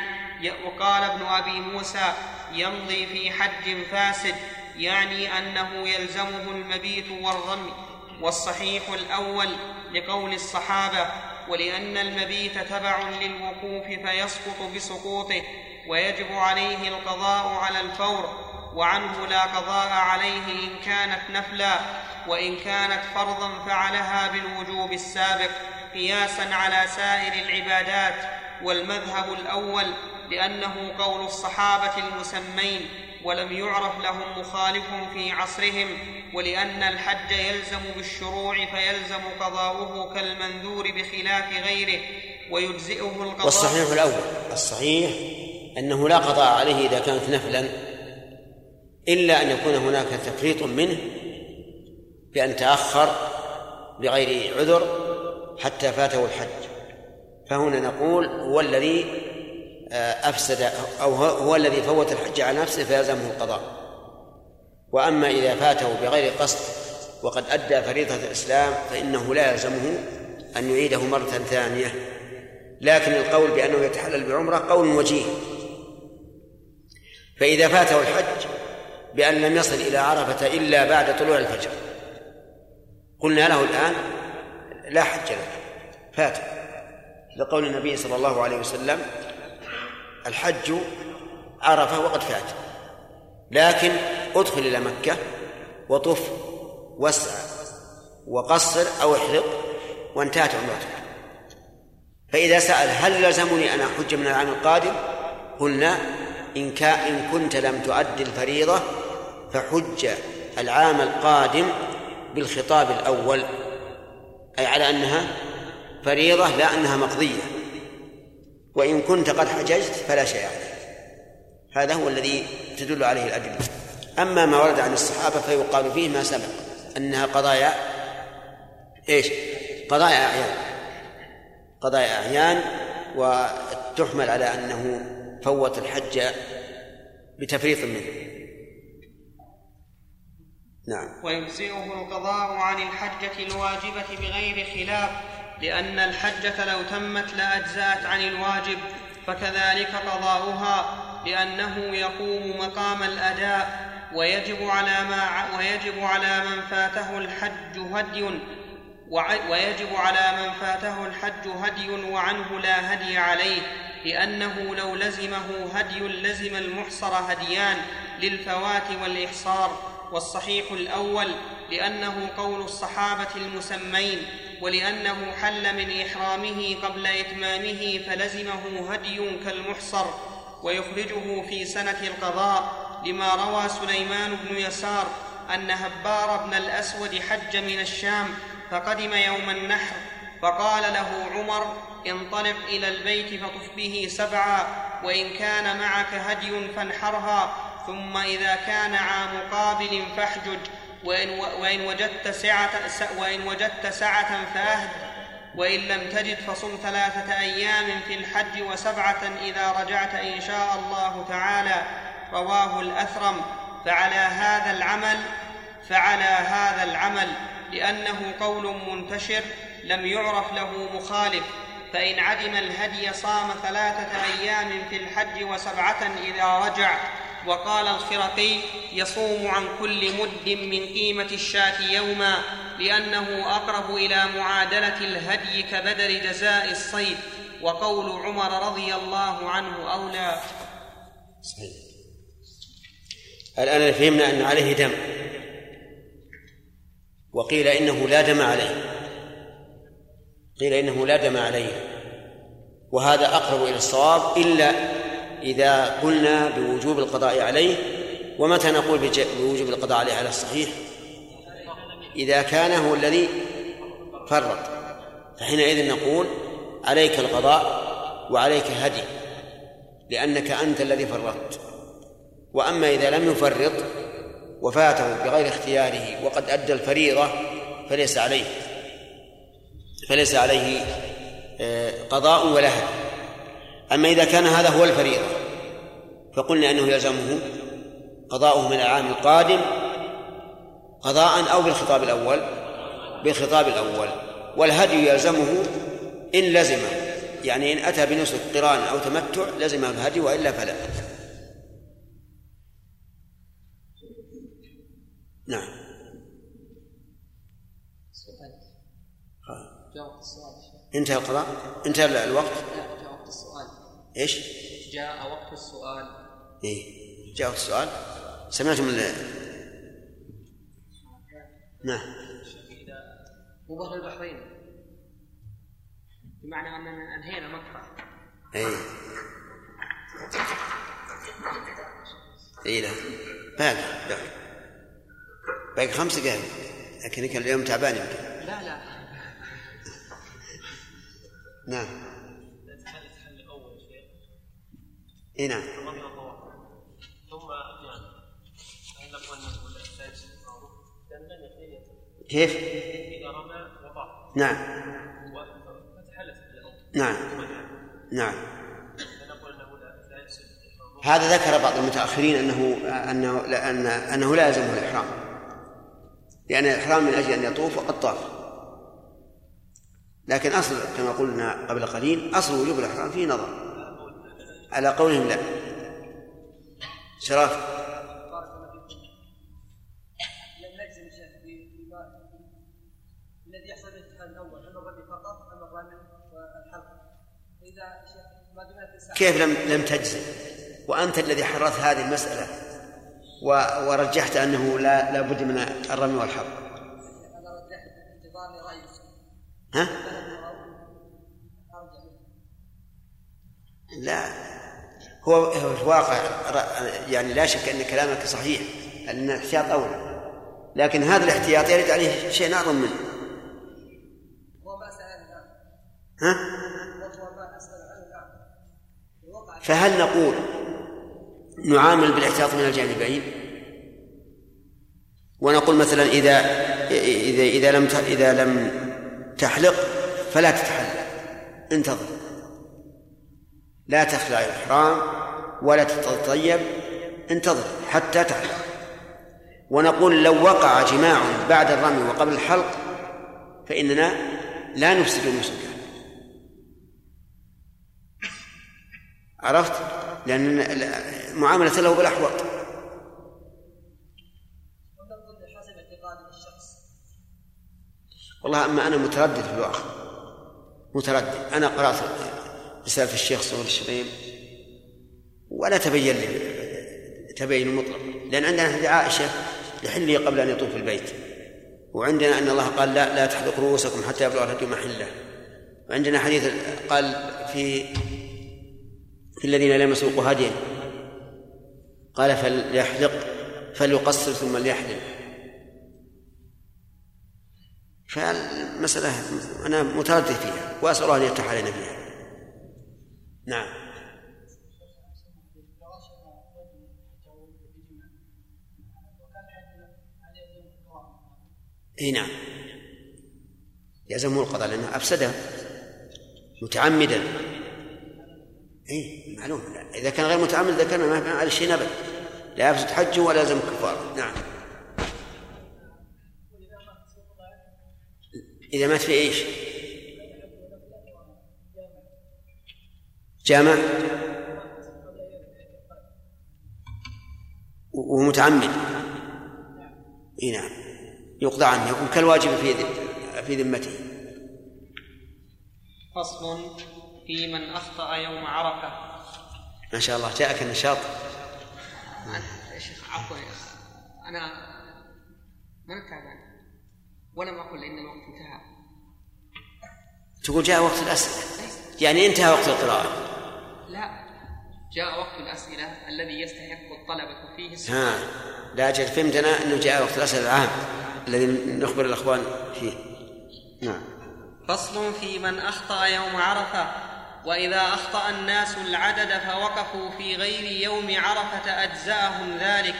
وقال ابن أبي موسى يمضي في حج فاسد يعني أنه يلزمه المبيت والرمي. والصحيح الأول لقول الصحابة ولأن المبيت تبع للوقوف فيسقط بسقوطه ويجب عليه القضاء على الفور وعنه لا قضاء عليه إن كانت نفلا وإن كانت فرضا فعلها بالوجوب السابق قياسا على سائر العبادات. والمذهب الأول لأنه قول الصحابة المسمين ولم يعرف لهم مخالف في عصرهم ولأن الحج يلزم بالشروع فيلزم قضاؤه كالمنذور بخلاف غيره ويجزئه القضاء. والصحيح الأول الصحيح أنه لا قضاء عليه إذا كانت نفلا إلا أن يكون هناك تفريط منه بأن تأخر بغير عذر حتى فاته الحج. فهنا نقول هو الذي أفسد أو هو الذي فوت الحج على نفسه فيلزمه القضاء. وأما إذا فاته بغير قصد وقد أدى فريضة الإسلام فإنه لا يلزمه أن يعيده مرة ثانية. لكن القول بأنه يتحلل بعمرة قول وجيه. فإذا فاته الحج بأن لم يصل إلى عرفة إلا بعد طلوع الفجر. قلنا له الآن لا حج لك. فات. لقول النبي صلى الله عليه وسلم الحج عرفة وقد فات. لكن ادخل إلى مكة وطف واسعى وقصر أو احرق وانتهت عمرتك. فإذا سأل هل لزمني أن أحج من العام القادم؟ قلنا إن, إن كنت لم تؤد الفريضة فحج العام القادم بالخطاب الأول. أي على أنها فريضة لا أنها مقضية. وإن كنت قد حججت فلا شيء عليك. هذا هو الذي تدل عليه الأدلة. أما ما ورد عن الصحابة فيقال فيه ما سبق أنها قضايا إيش؟ قضايا أعيان. قضايا أعيان وتحمل على أنه فوت الحج بتفريط منه. نعم. ويجزئه القضاء عن الحجة الواجبة بغير خلاف لأن الحجة لو تمت لأجزأت عن الواجب فكذلك قضاؤها لأنه يقوم مقام الأداء ويجب على ما ويجب على من فاته الحج هدي ويجب على من فاته الحج هدي وعنه لا هدي عليه. لأنه لو لزمه هدي لزم المحصر هديان للفوات والإحصار والصحيح الأول لأنه قول الصحابة المسمين ولأنه حل من إحرامه قبل إتمامه فلزمه هدي كالمحصر ويخرجه في سنة القضاء لما روى سليمان بن يسار أن هبار بن الأسود حج من الشام فقدم يوم النحر فقال له عمر انطلق إلى البيت فطف به سبعا وإن كان معك هدي فانحرها ثم إذا كان عام قابل فاحجج وإن, وإن وجدت سعة وإن وجدت سعة فأهد وإن لم تجد فصم ثلاثة أيام في الحج وسبعة إذا رجعت إن شاء الله تعالى رواه الأثرم. فعلى هذا العمل فعلى هذا العمل لأنه قول منتشر لم يعرف له مخالف. فإن عدم الهدي صام ثلاثة أيام في الحج وسبعة إذا رجع. وقال الخرقي يصوم عن كل مد من قيمة الشاة يوما لأنه أقرب إلى معادلة الهدي كبدل جزاء الصيد. وقول عمر رضي الله عنه أولى. الآن فهمنا أن عليه دم. وقيل إنه لا دم عليه. قيل إنه لا دم عليه. وهذا أقرب إلى الصواب إلا إذا قلنا بوجوب القضاء عليه. ومتى نقول بوجوب القضاء عليه على الصحيح؟ إذا كان هو الذي فرط. فحينئذ نقول عليك القضاء وعليك هدي لأنك أنت الذي فرطت. وأما إذا لم يفرط وفاته بغير اختياره وقد أدى الفريضة فليس عليه. فليس عليه آه، قضاء ولا هدي. أما إذا كان هذا هو الفريضة فقلنا أنه يلزمه قضاؤه من العام القادم قضاء أو بالخطاب الأول. بالخطاب الأول. والهدي يلزمه إن لزمه يعني إن أتى بنسك قران أو تمتع لزمه الهدي وإلا فلا. نعم. انتهى القضاء؟ انتهى الوقت؟ لا جاء وقت السؤال. إيش؟ جاء وقت السؤال. إيه. جاء وقت السؤال؟ سمعتم ال... نعم. بر البحرين. بمعنى اننا انهينا مكة. اي اي لا. باقي. باقي. باقي خمس دقائق لكن كان اليوم تعبان يمكن. لا لا. نعم. اي نعم. ثم يعني هل نقول كيف؟ إذا رمى نعم. فتحلت نعم. نعم. هذا ذكر بعض المتأخرين أنه أنه لا أن أنه لا يلزمه الإحرام. لأن الإحرام من أجل أن يطوف وقد طاف. لكن أصل كما قلنا قبل قليل أصل وجوب الإحرام فيه نظر. على قولهم لا. شراف لم نجزم الشيخ بما الذي يحصل الامتحان الأول أما الرمي فقط أما الرمي والحلق. فإذا شيخ ما دمنا الساعة. كيف لم لم تجزم؟ وأنت الذي حررت هذه المسألة و- ورجحت أنه لا لا بد من الرمي والحرب ها؟ لا هو هو في الواقع يعني لا شك أن كلامك صحيح أن الاحتياط أولى لكن هذا الاحتياط يرد عليه شيء أعظم منه ما الان ها؟ فهل نقول نعامل بالاحتياط من الجانبين ونقول مثلا إذا إذا إذا لم إذا لم تحلق فلا تتحلق. انتظر. لا تخلع الإحرام ولا تتطيب. انتظر حتى تحلق. ونقول لو وقع جماع بعد الرمي وقبل الحلق فإننا لا نفسد النسك عرفت؟ لأن معاملة له بالأحوط. والله أما أنا متردد في الواقع متردد. أنا قرأت رسالة الشيخ صهيب الشريم ولا تبين لي تبين مطلق لأن عندنا حديث عائشة يحل قبل أن يطوف البيت. وعندنا أن الله قال لا لا تحلق رؤوسكم حتى يبلغ الهدي محلة. وعندنا حديث قال في في الذين لم يسوقوا هديا. قال فليحلق فليقصر ثم ليحلق فالمسألة أنا متردد فيها وأسأل الله أن يفتح علينا فيها. نعم. إي نعم. يلزمه القضاء لأنه افسدها متعمدا. إي معلوم. إذا كان غير متعمد كان ما على شيء ابدا لا يفسد حجه ولا يلزم كفاره نعم. إذا مات في إيش؟ جامع. ومتعمد. إي نعم. يقضى عنه. يكون كالواجب في في ذمته. فصل في من أخطأ يوم عرفة. ما شاء الله. جاءك النشاط. يا شيخ عفوا أنا ما تعبان ولم أقل إن الوقت انتهى. تقول جاء وقت الأسئلة. يعني انتهى وقت القراءة. لا. جاء وقت الأسئلة الذي يستحق الطلبة فيه. السؤال ها. لا أجل فهمتنا أنه جاء وقت الأسئلة العام الذي نخبر الأخوان فيه. نعم. فصل في من أخطأ يوم عرفة وإذا أخطأ الناس العدد فوقفوا في غير يوم عرفة أجزأهم ذلك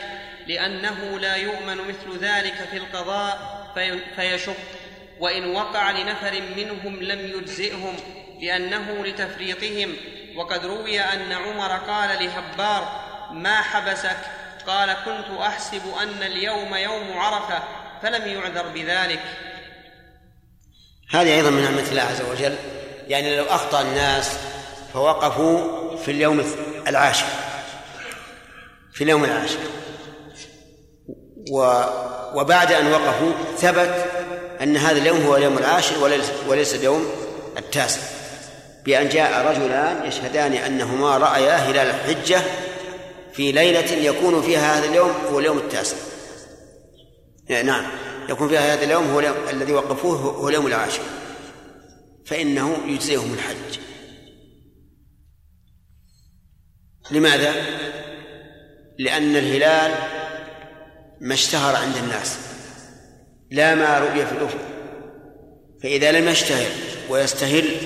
لأنه لا يؤمن مثل ذلك في القضاء فيشق. وإن وقع لنفر منهم لم يجزئهم لأنه لتفريطهم. وقد روي أن عمر قال لهبار ما حبسك؟ قال كنت أحسب أن اليوم يوم عرفة فلم يعذر بذلك. هذه أيضا من نعمة الله عز وجل. يعني لو أخطأ الناس فوقفوا في اليوم العاشر. في اليوم العاشر. و وبعد أن وقفوا ثبت أن هذا اليوم هو اليوم العاشر وليس, اليوم التاسع. بأن جاء رجلان يشهدان أنهما رأيا هلال الحجة في ليلة يكون فيها هذا اليوم هو اليوم التاسع. نعم. يكون فيها هذا اليوم هو اليوم الذي وقفوه هو اليوم العاشر. فإنه يجزيهم الحج. لماذا؟ لأن الهلال ما اشتهر عند الناس. لا ما رؤي في الأفق. فإذا لم يشتهر ويستهل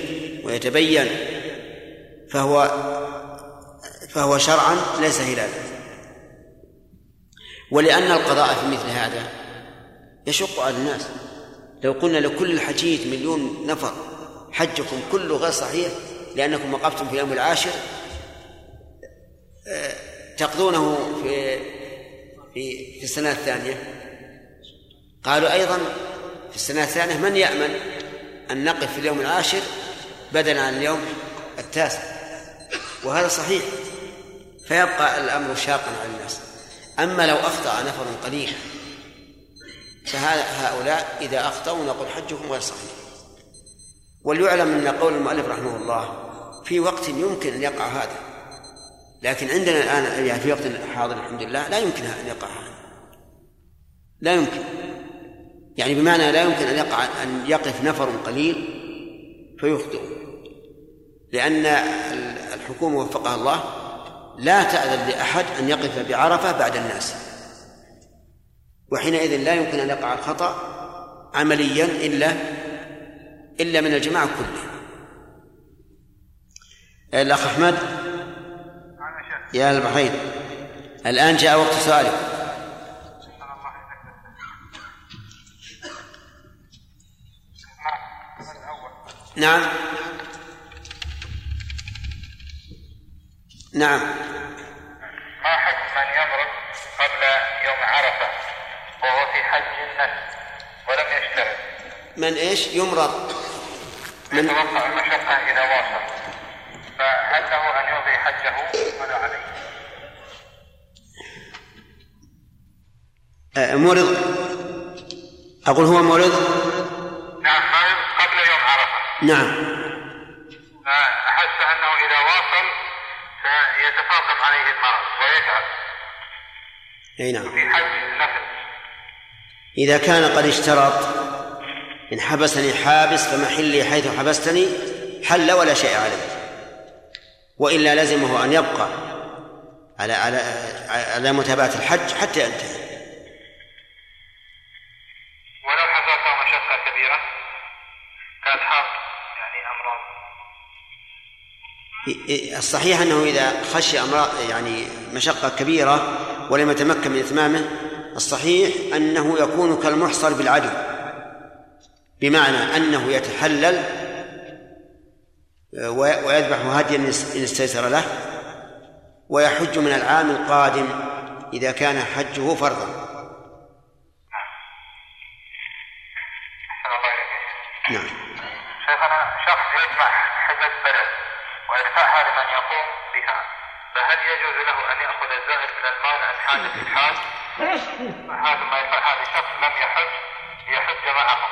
ويتبين فهو فهو شرعا ليس هلالا. ولأن القضاء في مثل هذا يشق على الناس. لو قلنا لكل الحجيج مليون نفر حجكم كله غير صحيح لأنكم وقفتم في اليوم العاشر آه، تقضونه في في في السنة الثانية. قالوا أيضا في السنة الثانية من يأمن أن نقف في اليوم العاشر بدلا عن اليوم التاسع؟ وهذا صحيح فيبقى الأمر شاقا على الناس. أما لو أخطأ نفر قليل فهؤلاء إذا أخطأوا نقول حجهم غير صحيح. وليعلم أن قول المؤلف رحمه الله في وقت يمكن أن يقع هذا. لكن عندنا الآن يعني في وقت حاضر الحمد لله لا يمكن أن يقع. هذا لا يمكن. يعني بمعنى لا يمكن أن يقع أن يقف نفر قليل فيخطئ. لأن الحكومة وفقها الله لا تأذن لأحد أن يقف بعرفة بعد الناس. وحينئذ لا يمكن أن يقع الخطأ عمليا إلا إلا من الجماعة كلهم الأخ أحمد؟ يا البحرين. الآن جاء وقت سؤالك. نعم. نعم. ما حكم من يمرض قبل يوم عرفة وهو في حج النفس ولم يشترط؟ من إيش؟ يمرض. من يتوقع المشقة إذا واصل. فهل له أن حجه ولا عليه؟ آه، مرض. أقول هو مرض؟ نعم مرض قبل يوم عرفة. نعم. فأحس أنه إذا واصل سيتفاقم عليه المرض ويتعب أي نعم. في حج النفس إذا كان قد اشترط إن حبسني حابس فمحلي حيث حبستني حل ولا شيء عليه. وإلا لزمه أن يبقى على على على متابعة الحج حتى ينتهي. ولو حصلت مشقة كبيرة كأصحاب يعني أمراض. الصحيح أنه إذا خشي أمراض يعني مشقة كبيرة ولم يتمكن من إتمامه الصحيح أنه يكون كالمحصر بالعدو بمعنى أنه يتحلل ويذبح هديا إن استيسر له ويحج من العام القادم إذا كان حجه فرضا. نعم. شيخنا شخص يجمع حجة بلد ويدفعها لمن يقوم بها فهل يجوز له أن يأخذ الزائد من المال عن حاجة الحاج؟ هذا ما يدفعها لشخص لم يحج ليحج معهم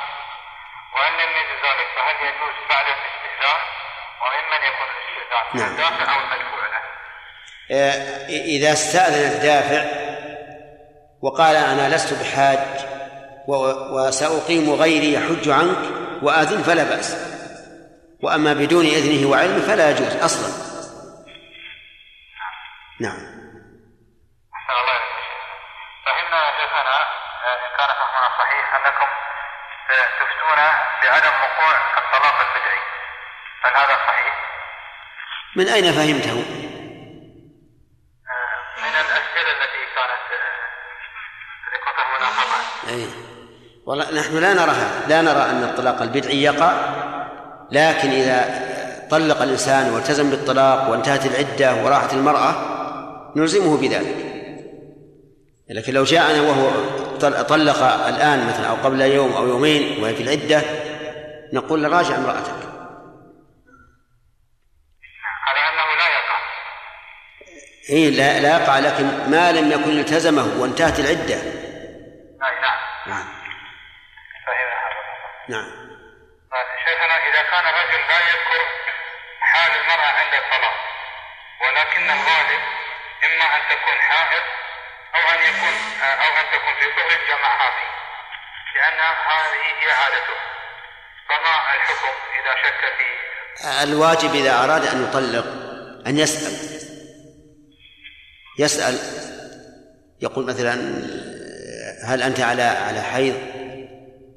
وإن لم يجوز ذلك فهل يجوز بعد الاستئذان وممن يكون الاستئذان نعم. الدافع أو المدفوع له آه، إذا استأذن الدافع وقال أنا لست بحاج وسأقيم غيري يحج عنك وآذن فلا بأس. وأما بدون إذنه وعلمه فلا يجوز أصلا. نعم. أحسن الله. فهمنا يا شيخنا آه، إن كان فهمنا صحيح أنكم تفتون بعدم وقوع الطلاق البدعي. هل هذا صحيح؟ من أين فهمته؟ آه، من الأسئلة التي كانت آه، التي كنت مناقضة أي والله نحن لا نرى لا نرى أن الطلاق البدعي يقع لكن إذا طلق الإنسان والتزم بالطلاق وانتهت العدة وراحت المرأة نلزمه بذلك لكن لو جاءنا وهو طل- طلق الآن مثلا أو قبل يوم أو يومين وهي في العدة نقول راجع امرأتك على أنه لا يقع إيه لا, لا يقع لكن ما لم يكن التزمه وانتهت العدة. أي نعم. نعم. هذا نعم. آه، شيخنا إذا كان الرجل لا يذكر حال المرأة عند الطلاق ولكن الغالب إما أن تكون حائض أو أن يكون آه، أو أن تكون في طهر جماعاتي لأن هذه هي عادته. فما الحكم إذا شك في؟ الواجب إذا أراد أن يطلق أن يسأل. يسأل يقول مثلا هل أنت على على حيض؟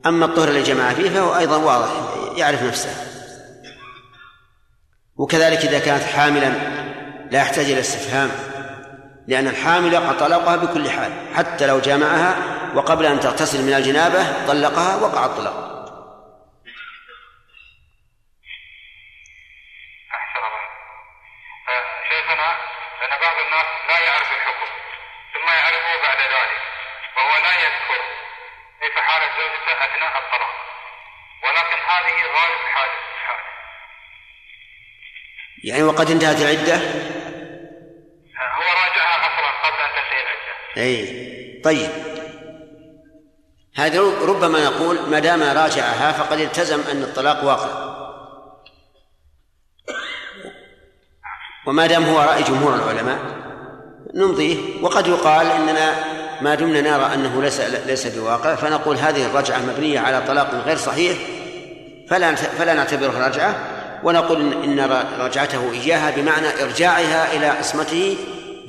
أما الطهر اللي جمع فيه فهو أيضا واضح يعرف نفسه. وكذلك إذا كانت حاملا لا يحتاج إلى استفهام لأن الحامل يقع طلاقها بكل حال حتى لو جامعها وقبل أن تغتسل من الجنابة طلقها وقع الطلاق أحسن الله آه، شيخنا أن بعض الناس لا يعرف الحكم ثم يعرفه بعد ذلك وهو لا يذكر كيف حالة زوجته أثناء الطلاق ولكن هذه غالب حال حاله يعني وقد انتهت العدة؟ هو راجعها أصلا قبل أن تنتهي العدة. إي. طيب. هذا ربما نقول ما دام راجعها فقد التزم أن الطلاق واقع. وما دام هو رأي جمهور العلماء نمضيه. وقد يقال إننا ما دمنا نرى أنه ليس ليس بواقع فنقول هذه الرجعة مبنية على طلاق غير صحيح. فلا فلا نعتبره رجعه ونقول ان رجعته إياها بمعنى إرجاعها إلى عصمته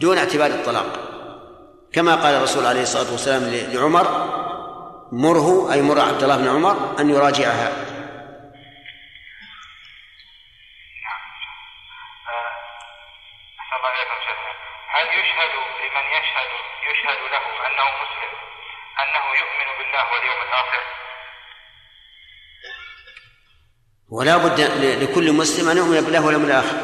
دون اعتبار الطلاق. كما قال الرسول عليه الصلاة والسلام لعمر مره أي مر عبد الله بن عمر أن يراجعها. هل يشهد لمن يشهد يشهد له أنه مسلم أنه يؤمن بالله واليوم الآخر؟ ولا بد لكل مسلم أن يؤمن بالله واليوم الآخر.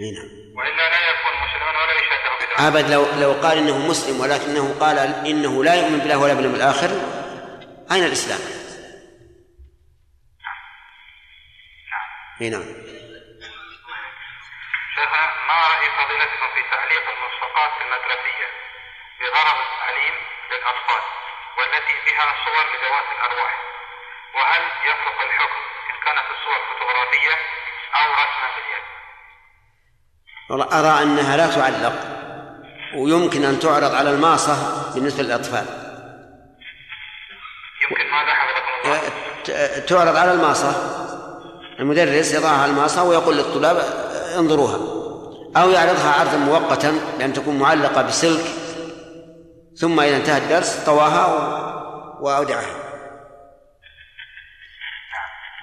إي نعم. والا لا يكون مسلما ولا يشهد أبد لو لو قال إنه مسلم ولكنه قال إنه لا يؤمن بالله ولا باليوم الآخر أين الإسلام؟ إي نعم. شيخنا ما رأي فضيلتكم في تعليق الملصقات المدرسية بغرض التعليم للأطفال؟ والتي بها صور لذوات الأرواح. وهل يطلق الحكم إن كانت الصور فوتوغرافية أو رسما باليد؟ والله أرى أنها لا تعلق ويمكن أن تعرض على الماصة بالنسبة للأطفال يمكن ماذا؟ حفظكم الله. ت- تعرض على الماصة المدرس يضعها على الماصة ويقول للطلاب انظروها أو يعرضها عرضا مؤقتا لأن تكون معلقة بسلك ثم إذا انتهى الدرس طواها وأودعها.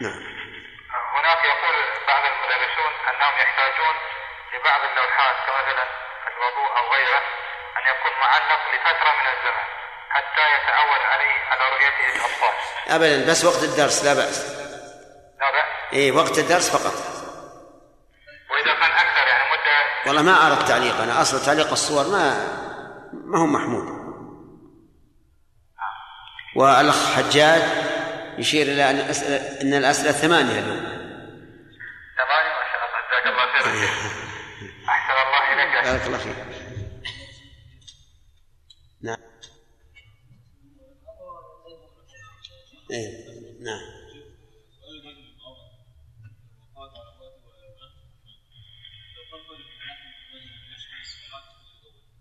نعم. هناك يقول بعض المدرسون أنهم يحتاجون لبعض اللوحات كمثلا الوضوء أو غيره أن يكون معلق لفترة من الزمن حتى يتعود عليه على رؤيته الاطفال أبدا بس وقت الدرس لا بأس. لا بأس؟ إيه وقت الدرس فقط. وإذا كان أكثر يعني مدة والله ما أرى التعليق أنا أصل تعليق الصور ما ما هو محمود. والأخ حجاج يشير إلى أن الأسئلة أن الأسئلة ثمانية اليوم. ثمانية ما شاء الله. جزاك الله خير. أحسن الله شيخ. بارك الله فيك. نعم. إيه نعم.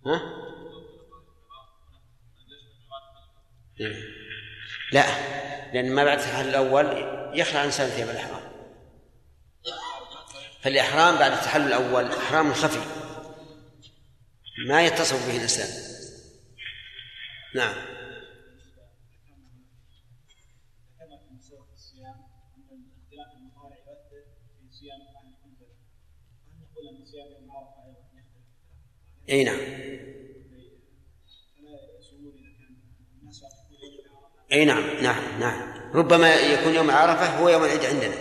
ها؟ لا لأن ما بعد التحلل الأول يخلع الإنسان ثياب الإحرام. فالإحرام بعد التحلل الأول إحرام خفي ما يتصف به الإنسان. نعم. كما في مسألة الصيام أن اختلاف المطالع يؤثر في صيام أهل الحنبلة هل نقول أن صيام يوم عرفة أيضا يختلف اي نعم فلا يصومون إذا كان الناس يعرفون عرفة إي نعم نعم نعم. ربما يكون يوم عرفة هو يوم العيد عندنا.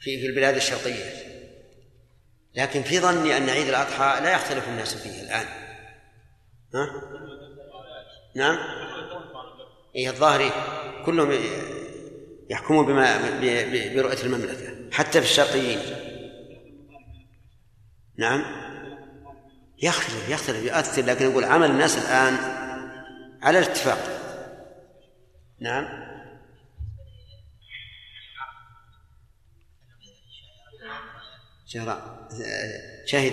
في في البلاد الشرقية. لكن في ظني أن عيد الأضحى لا يختلف الناس فيه الآن. ها؟ نعم؟ اي الظاهر كلهم يحكمون بما ب- ب- برؤية المملكة حتى في الشرقيين. نعم؟ يختلف يختلف يؤثر لكن يقول عمل الناس الآن على الاتفاق. نعم. شهر شهد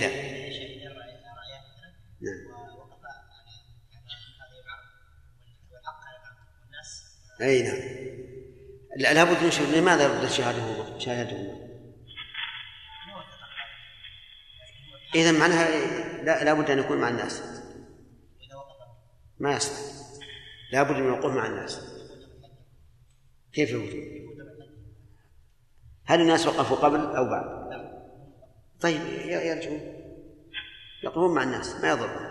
نعم. أي نعم. لا لابد من شهود لماذا لابد شهادته شهادته اذا معناها لا لابد أن يكون مع الناس. ما يصلح. لابد من الوقوف مع الناس. كيف الوجود هل الناس وقفوا قبل أو بعد؟ طيب يرجعون. يقومون مع الناس ما يضر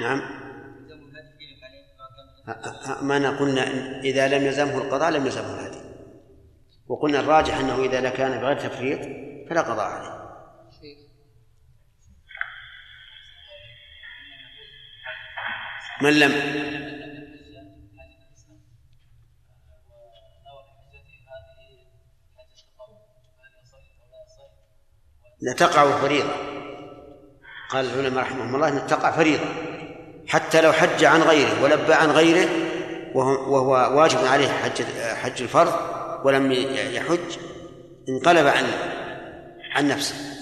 نعم. ما قلنا إن إذا لم يلزمه القضاء لم يلزمه الهدي. وقلنا الراجح أنه إذا كان بغير تفريط فلا قضاء عليه. من لم؟ لا تقع فريضة. قال العلماء رحمهم الله أن تقع فريضة حتى لو حج عن غيره ولبى عن غيره وهو واجب عليه حج حج الفرض ولم يحج انقلب عن عن نفسه.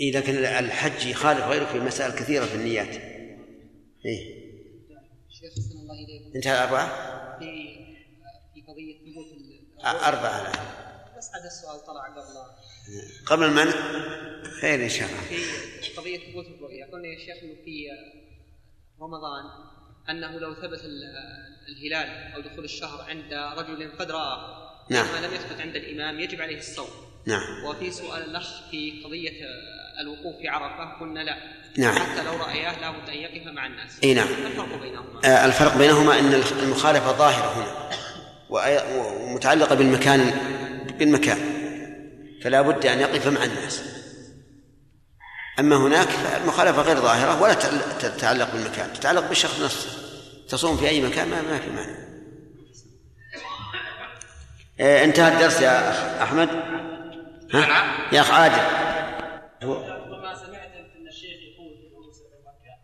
إيه لكن الحج يخالف غيره في مسائل كثيرة في النيات. إيه. انتهى أربعة؟ في قضية ثبوت ال- أربعة الآن. بس هذا السؤال طلع قبل قبل المنع خير إن شاء الله. في قضية ثبوت الرؤيا قلنا يا شيخ في رمضان أنه لو ثبت ال- الهلال أو دخول الشهر عند رجل قد رآه نعم. ما لم يثبت عند الإمام يجب عليه الصوم. نعم. وفي سؤال الأخ في قضية الوقوف في عرفة قلنا لا. نعم. حتى لو رأياه لابد أن يقف مع الناس. إي نعم. الفرق بينهما؟ آه، الفرق بينهما إن المخالفة ظاهرة هنا. ومتعلقة بالمكان بالمكان. فلا بد أن يقف مع الناس. أما هناك فالمخالفة غير ظاهرة ولا تتعل- تتعلق بالمكان. تتعلق بالشخص نفسه. تصوم في أي مكان ما, ما في مانع. آه، انتهى الدرس يا اخ أحمد. ها؟ يا أخ عادل. ربما سمعت أن الشيخ يقول في مكة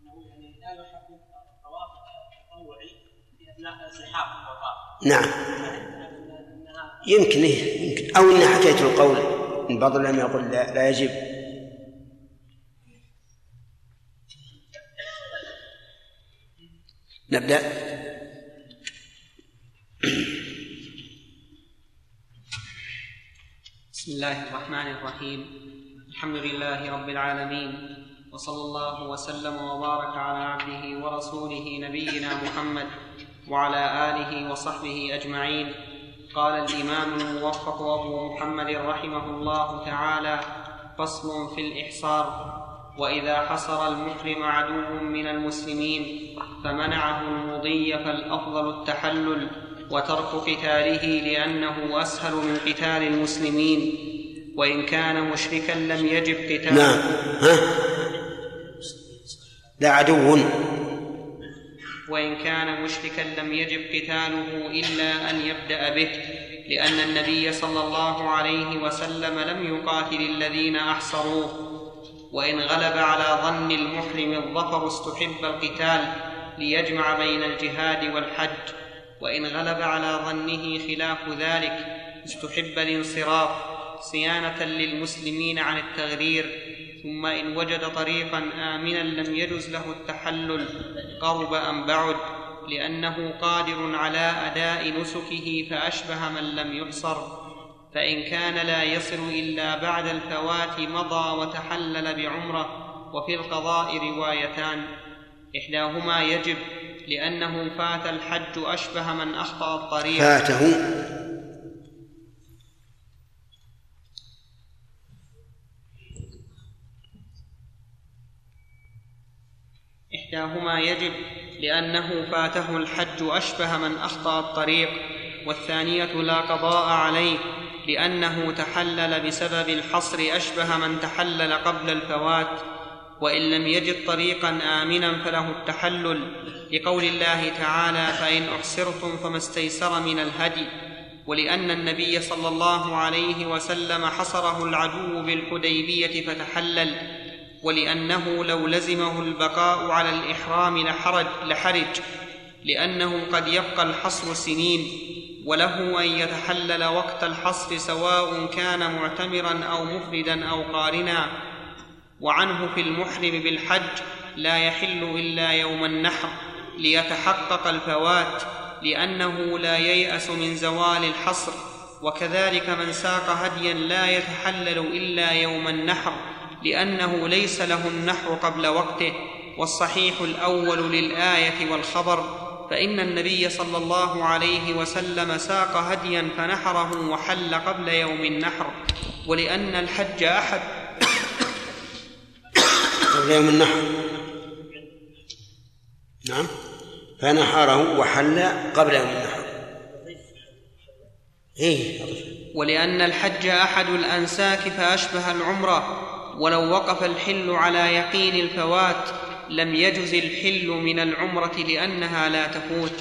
أنه يعني لا يحبب الطواف التطوعي في أثناء الزحام نعم. يمكن إيه يمكن. أو إن حكيت القول. إن بعض العلماء يقول لا, لا يجب. نبدأ. بسم الله الرحمن الرحيم. الحمد لله رب العالمين وصلى الله وسلم وبارك على عبده ورسوله نبينا محمد وعلى آله وصحبه أجمعين. قال الإمام الموفق أبو محمد رحمه الله تعالى فصل في الإحصار وإذا حصر المحرم عدو من المسلمين فمنعه المضي فالأفضل التحلل وترك قتاله لأنه أسهل من قتال المسلمين. وإن كان مشركا لم يجب قتاله. نعم. ها؟ لا عدو. وإن كان مشركا لم يجب قتاله إلا أن يبدأ به لأن النبي صلى الله عليه وسلم لم يقاتل الذين أحصروه. وإن غلب على ظن المحرم الظفر استحب القتال ليجمع بين الجهاد والحج. وإن غلب على ظنه خلاف ذلك استحب الانصراف. صيانة للمسلمين عن التغرير ثم إن وجد طريقا آمنا لم يجز له التحلل قرب أم بعد لأنه قادر على أداء نسكه فأشبه من لم يحصر فإن كان لا يصل إلا بعد الفوات مضى وتحلل بعمرة وفي القضاء روايتان. إحداهما يجب لأنه فات الحج أشبه من أخطأ الطريق. فاته. إحداهما يجب لأنه فاته الحج أشبه من أخطأ الطريق والثانية لا قضاء عليه لأنه تحلل بسبب الحصر أشبه من تحلل قبل الفوات وإن لم يجد طريقا آمنا فله التحلل. لقول الله تعالى فإن أحصرتم فما استيسر من الهدي ولأن النبي صلى الله عليه وسلم حصره العدو بالحديبية فتحلل ولأنه لو لزمه البقاء على الإحرام لحرج, لحرج لأنه قد يبقى الحصر سنين وله أن يتحلل وقت الحصر سواء كان معتمرا أو مفردا أو قارنا. وعنه في المحرم بالحج لا يحل إلا يوم النحر ليتحقق الفوات لأنه لا ييأس من زوال الحصر. وكذلك من ساق هديا لا يتحلل إلا يوم النحر. لأنه ليس له النحر قبل وقته والصحيح الأول للآية والخبر فإن النبي صلى الله عليه وسلم ساق هديا فنحره وحل قبل يوم النحر ولأن الحج أحد. قبل يوم النحر. نعم. فنحره وحل قبل يوم النحر. إيه. ولأن الحج أحد الأنساك فأشبه العمرة. ولو وقف الحل على يقين الفوات لم يجز الحل من العمرة لأنها لا تفوت.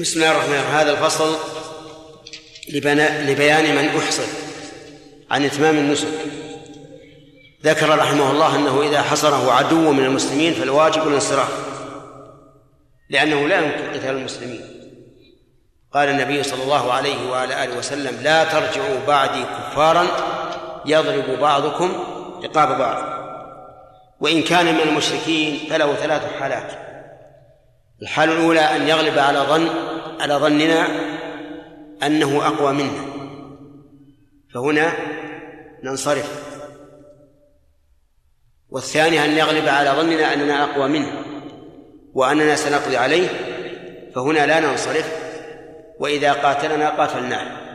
بسم الله الرحمن الرحيم. هذا الفصل لبيان من أحصر عن إتمام النسك. ذكر رحمه الله أنه إذا حصره عدو من المسلمين فالواجب الانصراف لأنه لا يمكن قتال المسلمين. قال النبي صلى الله عليه وعلى آله وسلم لا ترجعوا بعدي كفارا يضرب بعضكم رقاب بعض. وإن كان من المشركين فله ثلاث حالات. الحالة الأولى أن يغلب على ظن على ظننا أنه أقوى منا. فهنا ننصرف. والثانية أن يغلب على ظننا أننا أقوى منه وأننا سنقضي عليه فهنا لا ننصرف. وإذا قاتلنا قاتلناه.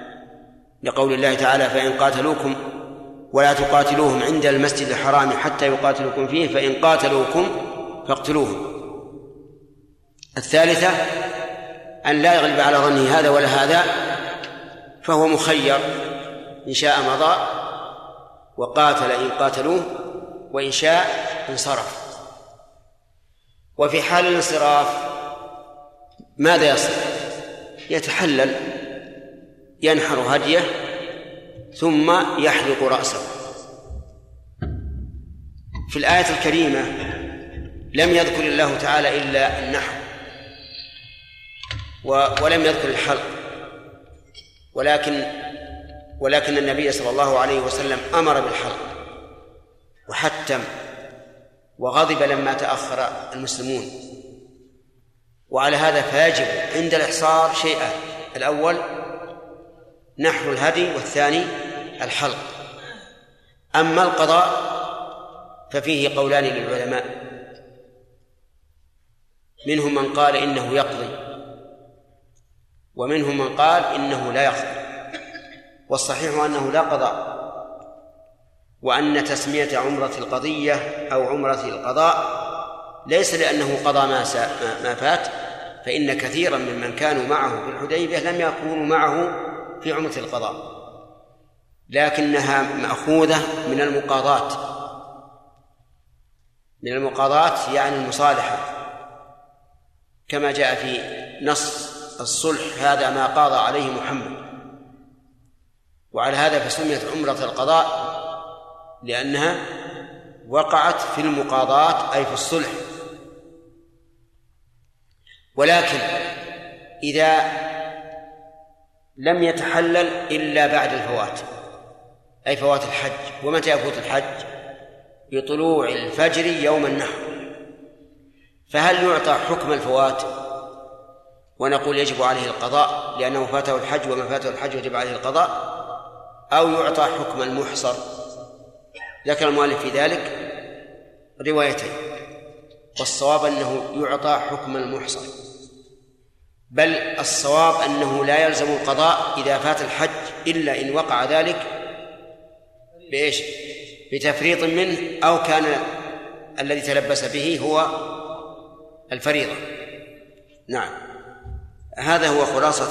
لقول الله تعالى فإن قاتلوكم ولا تقاتلوهم عند المسجد الحرام حتى يقاتلوكم فيه فإن قاتلوكم فاقتلوهم. الثالثة أن لا يغلب على ظنه هذا ولا هذا فهو مخير إن شاء مضى وقاتل إن قاتلوه وإن شاء انصرف. وفي حال الانصراف ماذا يصنع؟ يتحلل ينحر هديه ثم يحلق رأسه. في الآية الكريمة لم يذكر الله تعالى إلا النحر ولم يذكر الحلق. ولكن ولكن النبي صلى الله عليه وسلم أمر بالحلق وحتم وغضب لما تأخر المسلمون. وعلى هذا فيجب عند الإحصار شيئان الأول نحر الهدي والثاني الحلق. أما القضاء ففيه قولان للعلماء. منهم من قال إنه يقضي ومنهم من قال إنه لا يقضي. والصحيح أنه لا قضاء وأن تسمية عمرة القضية أو عمرة القضاء ليس لأنه قضى ما ما فات فإن كثيرا ممن كانوا معه في الحديبية لم يكونوا معه في عمرة القضاء لكنها مأخوذة من المقاضاة. من المقاضاة يعني المصالحة. كما جاء في نص الصلح هذا ما قاضى عليه محمد. وعلى هذا فسميت عمرة القضاء لأنها وقعت في المقاضاة أي في الصلح. ولكن إذا لم يتحلل إلا بعد الفوات أي فوات الحج. ومتى يفوت الحج؟ بطلوع الفجر يوم النحر. فهل يعطى حكم الفوات؟ ونقول يجب عليه القضاء لأنه فاته الحج ومن فاته الحج يجب عليه القضاء. أو يعطى حكم المحصر. ذكر المؤلف في ذلك روايتين. والصواب أنه يعطى حكم المحصر. بل الصواب أنه لا يلزم القضاء إذا فات الحج إلا إن وقع ذلك بإيش؟ بتفريط منه أو كان الذي تلبس به هو الفريضة. نعم. هذا هو خلاصة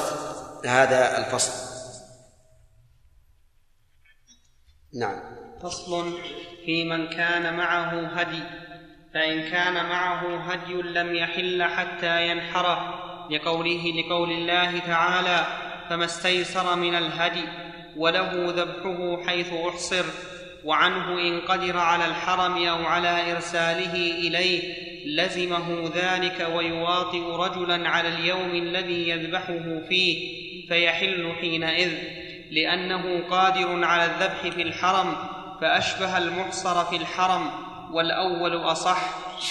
هذا الفصل. نعم. فصل في من كان معه هدي فإن كان معه هدي لم يحل حتى ينحره. لقوله لقول الله تعالى فما استيسر من الهدي وله ذبحه حيث أحصر وعنه إن قدر على الحرم أو على إرساله إليه لزمه ذلك ويواطئ رجلا على اليوم الذي يذبحه فيه فيحل حينئذ لأنه قادر على الذبح في الحرم فأشبه المحصر في الحرم والأول أصح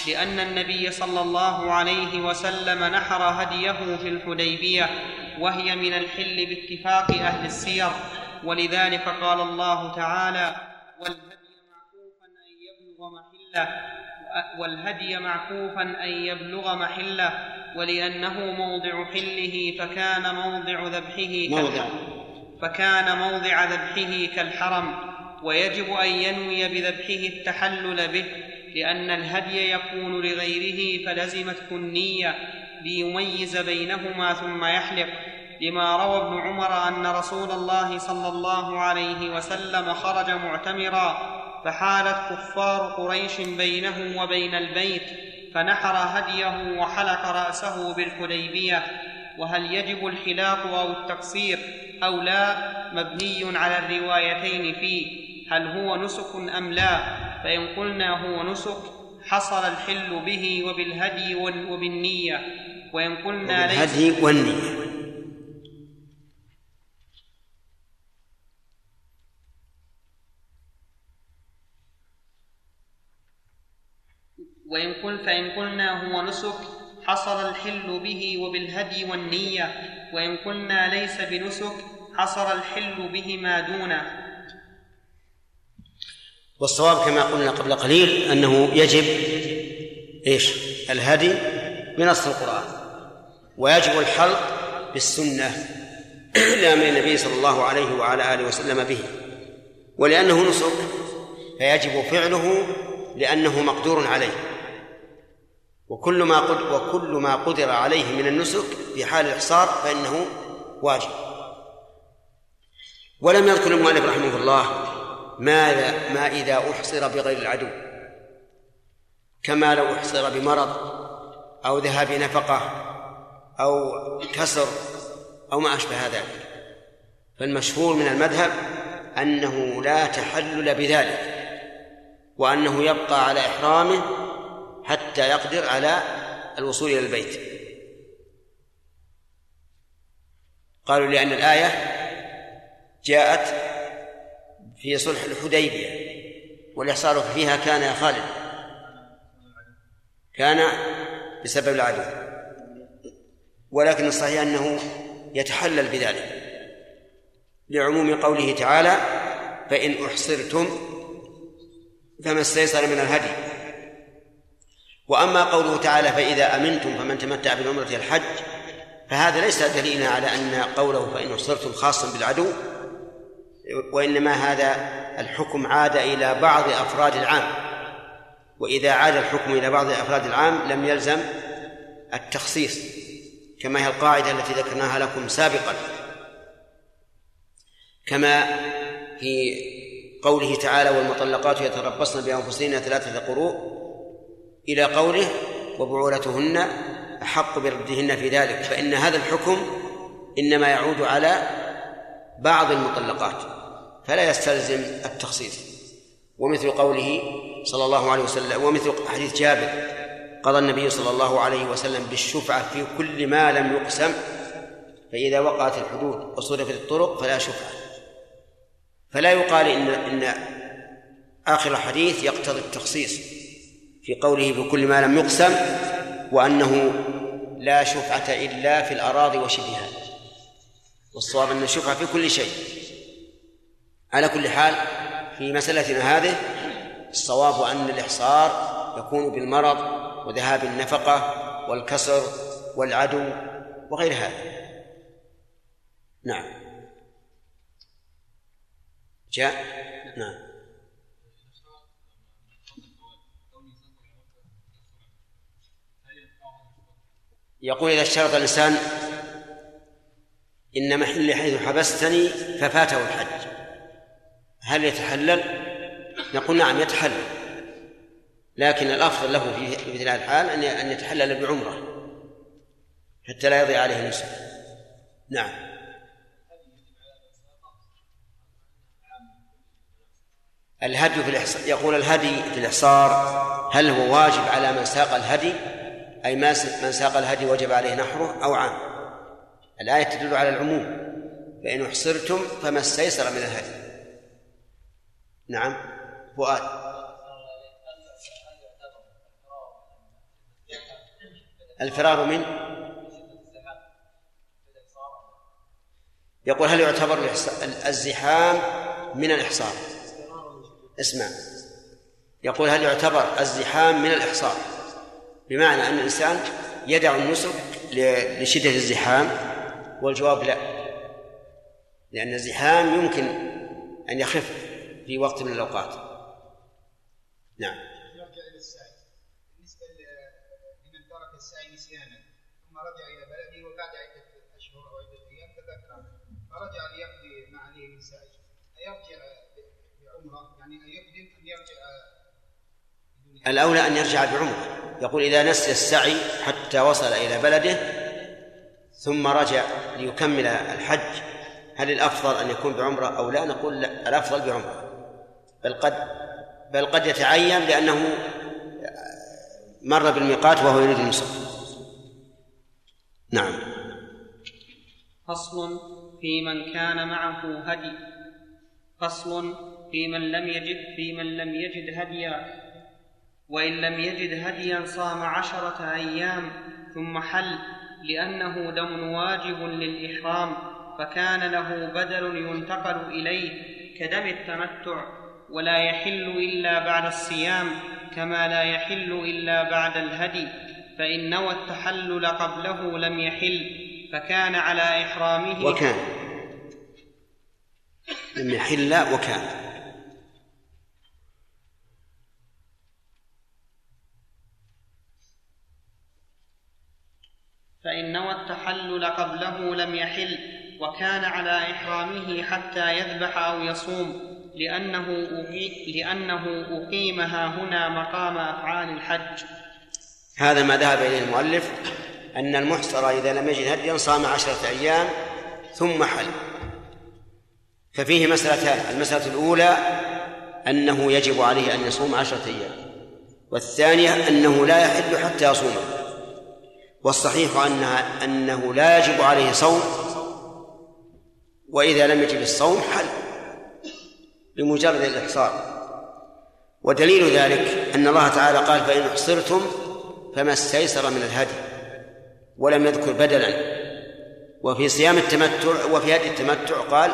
لأن النبي صلى الله عليه وسلم نحر هديه في الحديبية وهي من الحل باتفاق أهل السير. ولذلك قال الله تعالى والهدي معكوفا أن يبلغ محلة والهدي معكوفا أن يبلغ محلة ولأنه موضع حله فكان موضع ذبحه موضع. فكان موضع ذبحه كالحرم. ويجب أن ينوي بذبحه التحلل به لأن الهدي يكون لغيره فلزمته النية ليميز بينهما ثم يحلق. لما روى ابن عمر أن رسول الله صلى الله عليه وسلم خرج معتمرا فحالت كفار قريش بينه وبين البيت فنحر هديه وحلق رأسه بالحديبية. وهل يجب الحلاق أو التقصير؟ أو لا مبني على الروايتين فيه. هل هو نسك أم لا؟ فإن قلنا هو نسك حصل الحل به وبالهدي وبالنية. وإن قلنا ليس الهدي والنية. وإن قل فإن قلنا هو نسك حصل الحل به وبالهدي والنية. وإن قلنا ليس بنسك حصل الحل بهما دونه. والصواب كما قلنا قبل قليل أنه يجب إيش؟ الهدي بنص القرآن. ويجب الحلق بالسنة لأمر النبي صلى الله عليه وعلى آله وسلم به. ولأنه نسك فيجب فعله لأنه مقدور عليه. وكل ما قدر وكل ما قدر عليه من النسك في حال الإحصار فإنه واجب. ولم يذكر المؤلف رحمه الله ماذا ما إذا أحصر بغير العدو. كما لو أحصر بمرض أو ذهاب نفقة أو كسر أو ما أشبه ذلك. فالمشهور من المذهب أنه لا تحلل بذلك وأنه يبقى على إحرامه حتى يقدر على الوصول إلى البيت. قالوا لأن الآية جاءت في صلح الحديبية والإحصار فيها كان يا خالد. كان بسبب العدو. ولكن الصحيح أنه يتحلل بذلك. لعموم قوله تعالى فإن أحصرتم فما استيسر من الهدي وأما قوله تعالى فإذا أمنتم فمن تمتع بالعمرة الحج فهذا ليس دليلا على أن قوله فإن أحصرتم خاصا بالعدو. وإنما هذا الحكم عاد إلى بعض أفراد العام. وإذا عاد الحكم إلى بعض أفراد العام لم يلزم التخصيص كما هي القاعدة التي ذكرناها لكم سابقا. كما في قوله تعالى والمطلقات يتربصن بأنفسهن ثلاثة قروء إلى قوله وبعولتهن أحق بردهن في ذلك فإن هذا الحكم إنما يعود على بعض المطلقات. فلا يستلزم التخصيص. ومثل قوله صلى الله عليه وسلم ومثل حديث جابر قضى النبي صلى الله عليه وسلم بالشفعة في كل ما لم يقسم فإذا وقعت الحدود وصرفت الطرق فلا شفعة. فلا يقال إن إن آخر الحديث يقتضي التخصيص في قوله بكل ما لم يقسم وأنه لا شفعة إلا في الأراضي وشبهها. والصواب أن الشفعة في كل شيء. على كل حال في مسألتنا هذه الصواب أن الإحصار يكون بالمرض وذهاب النفقة والكسر والعدو وغير هذا. نعم. جاء؟ نعم. يقول إذا اشترط الإنسان إن محلي حيث حبستني ففاته الحج. هل يتحلل؟ نقول نعم يتحلل. لكن الأفضل له في مثل هذه الحال أن أن يتحلل بعمرة حتى لا يضيع عليه نسك نعم. الهدي في الإحصار يقول الهدي في الإحصار هل هو واجب على من ساق الهدي؟ أي من ساق الهدي وجب عليه نحره أو عام. الآية تدل على العموم. فإن أحصرتم فما استيسر من الهدي. نعم. فؤاد. الفرار من؟ يقول هل يعتبر الزحام من الإحصار اسمع. يقول هل يعتبر الزحام من الإحصار بمعنى أن الإنسان يدع النسك لشدة الزحام؟ والجواب لا. لأن الزحام يمكن أن يخف. في وقت من الأوقات. نعم. نرجع إلى السعي. بالنسبة لمن ترك السعي نسيانا ثم رجع إلى بلده وبعد عدة أشهر أو عدة أيام تذكر. فرجع ليقضي ما عليه من سعي أيرجع بعمرة؟ يعني أيقدم ام يرجع الأولى أن يرجع بعمرة. يقول إذا نسي السعي حتى وصل إلى بلده ثم رجع ليكمل الحج هل الأفضل أن يكون بعمرة أو لا؟ نقول لا الأفضل بعمرة. بل قد بل قد يتعين لأنه مر بالميقات وهو يريد النسك نعم. فصل في من كان معه هدي. فصل في من لم يجد في من لم يجد هديا. وإن لم يجد هديا صام عشرة أيام ثم حل لأنه دم واجب للإحرام فكان له بدل ينتقل إليه كدم التمتع. ولا يحل إلا بعد الصيام كما لا يحل إلا بعد الهدي فإن نوى التحلل قبله لم يحل فكان على إحرامه. وكان. لم يحل وكان. فإن نوى التحلل قبله لم يحل وكان على إحرامه حتى يذبح أو يصوم. لأنه. لأنه أقيمها هنا مقام أفعال الحج. هذا ما ذهب إليه المؤلف أن المحصر إذا لم يجد هديا صام عشرة أيام ثم حل. ففيه مسألتان. المسألة الأولى أنه يجب عليه أن يصوم عشرة أيام والثانية أنه لا يحل حتى يصومه والصحيح أنها أنه لا يجب عليه صوم وإذا لم يجب الصوم حل. بمجرد الإحصار. ودليل ذلك أن الله تعالى قال فإن أحصرتم فما استيسر من الهدي ولم يذكر بدلا. وفي صيام التمتع وفي هدي التمتع قال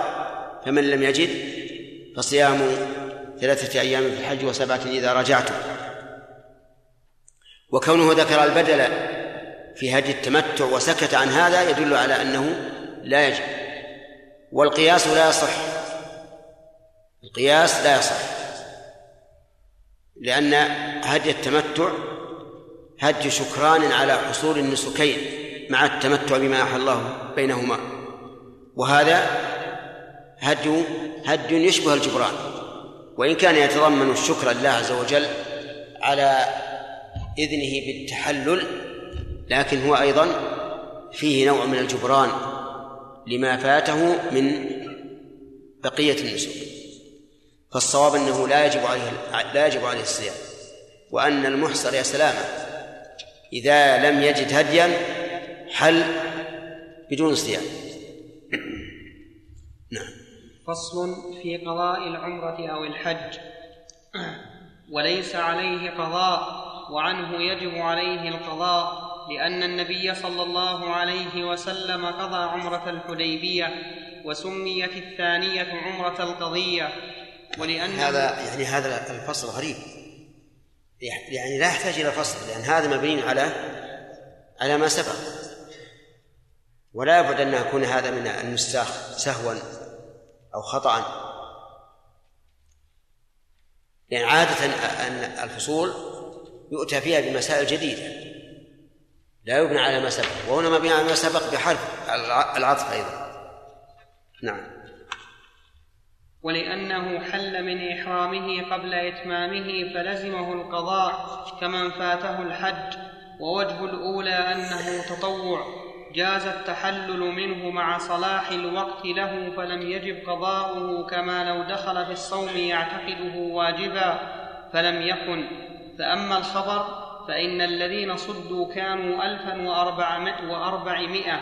فمن لم يجد فصيام ثلاثة أيام في الحج وسبعة إذا رجعتم. وكونه ذكر البدل في هدي التمتع وسكت عن هذا يدل على أنه لا يجب. والقياس لا يصح. القياس لا يصح. لأن هدي التمتع هدي شكران على حصول النسكين مع التمتع بما أحل الله بينهما. وهذا هدي هدي يشبه الجبران. وإن كان يتضمن الشكر لله عز وجل على إذنه بالتحلل لكن هو أيضا فيه نوع من الجبران لما فاته من بقية النسك. فالصواب أنه لا يجب عليه لا يجب عليه الصيام. وأن المحصر يا سلامة إذا لم يجد هديا حل بدون صيام. نعم. فصل في قضاء العمرة أو الحج. وليس عليه قضاء وعنه يجب عليه القضاء لأن النبي صلى الله عليه وسلم قضى عمرة الحديبية وسميت الثانية عمرة القضية. ولأن هذا يعني هذا الفصل غريب. يعني لا يحتاج إلى فصل لأن هذا مبني على على ما سبق. ولا يبعد أن يكون هذا من النساخ سهوا أو خطأ. لأن يعني عادة أن الفصول يؤتى فيها بمسائل جديدة. لا يبنى على ما سبق وهنا مبني على ما سبق بحرف العطف أيضا. نعم. ولأنه حل من إحرامه قبل إتمامه فلزمه القضاء كمن فاته الحج. ووجه الأولى أنه تطوع. جاز التحلل منه مع صلاح الوقت له فلم يجب قضاؤه كما لو دخل في الصوم يعتقده واجبا فلم يكن. فأما الخبر فإن الذين صدوا كانوا ألفا وأربعمائة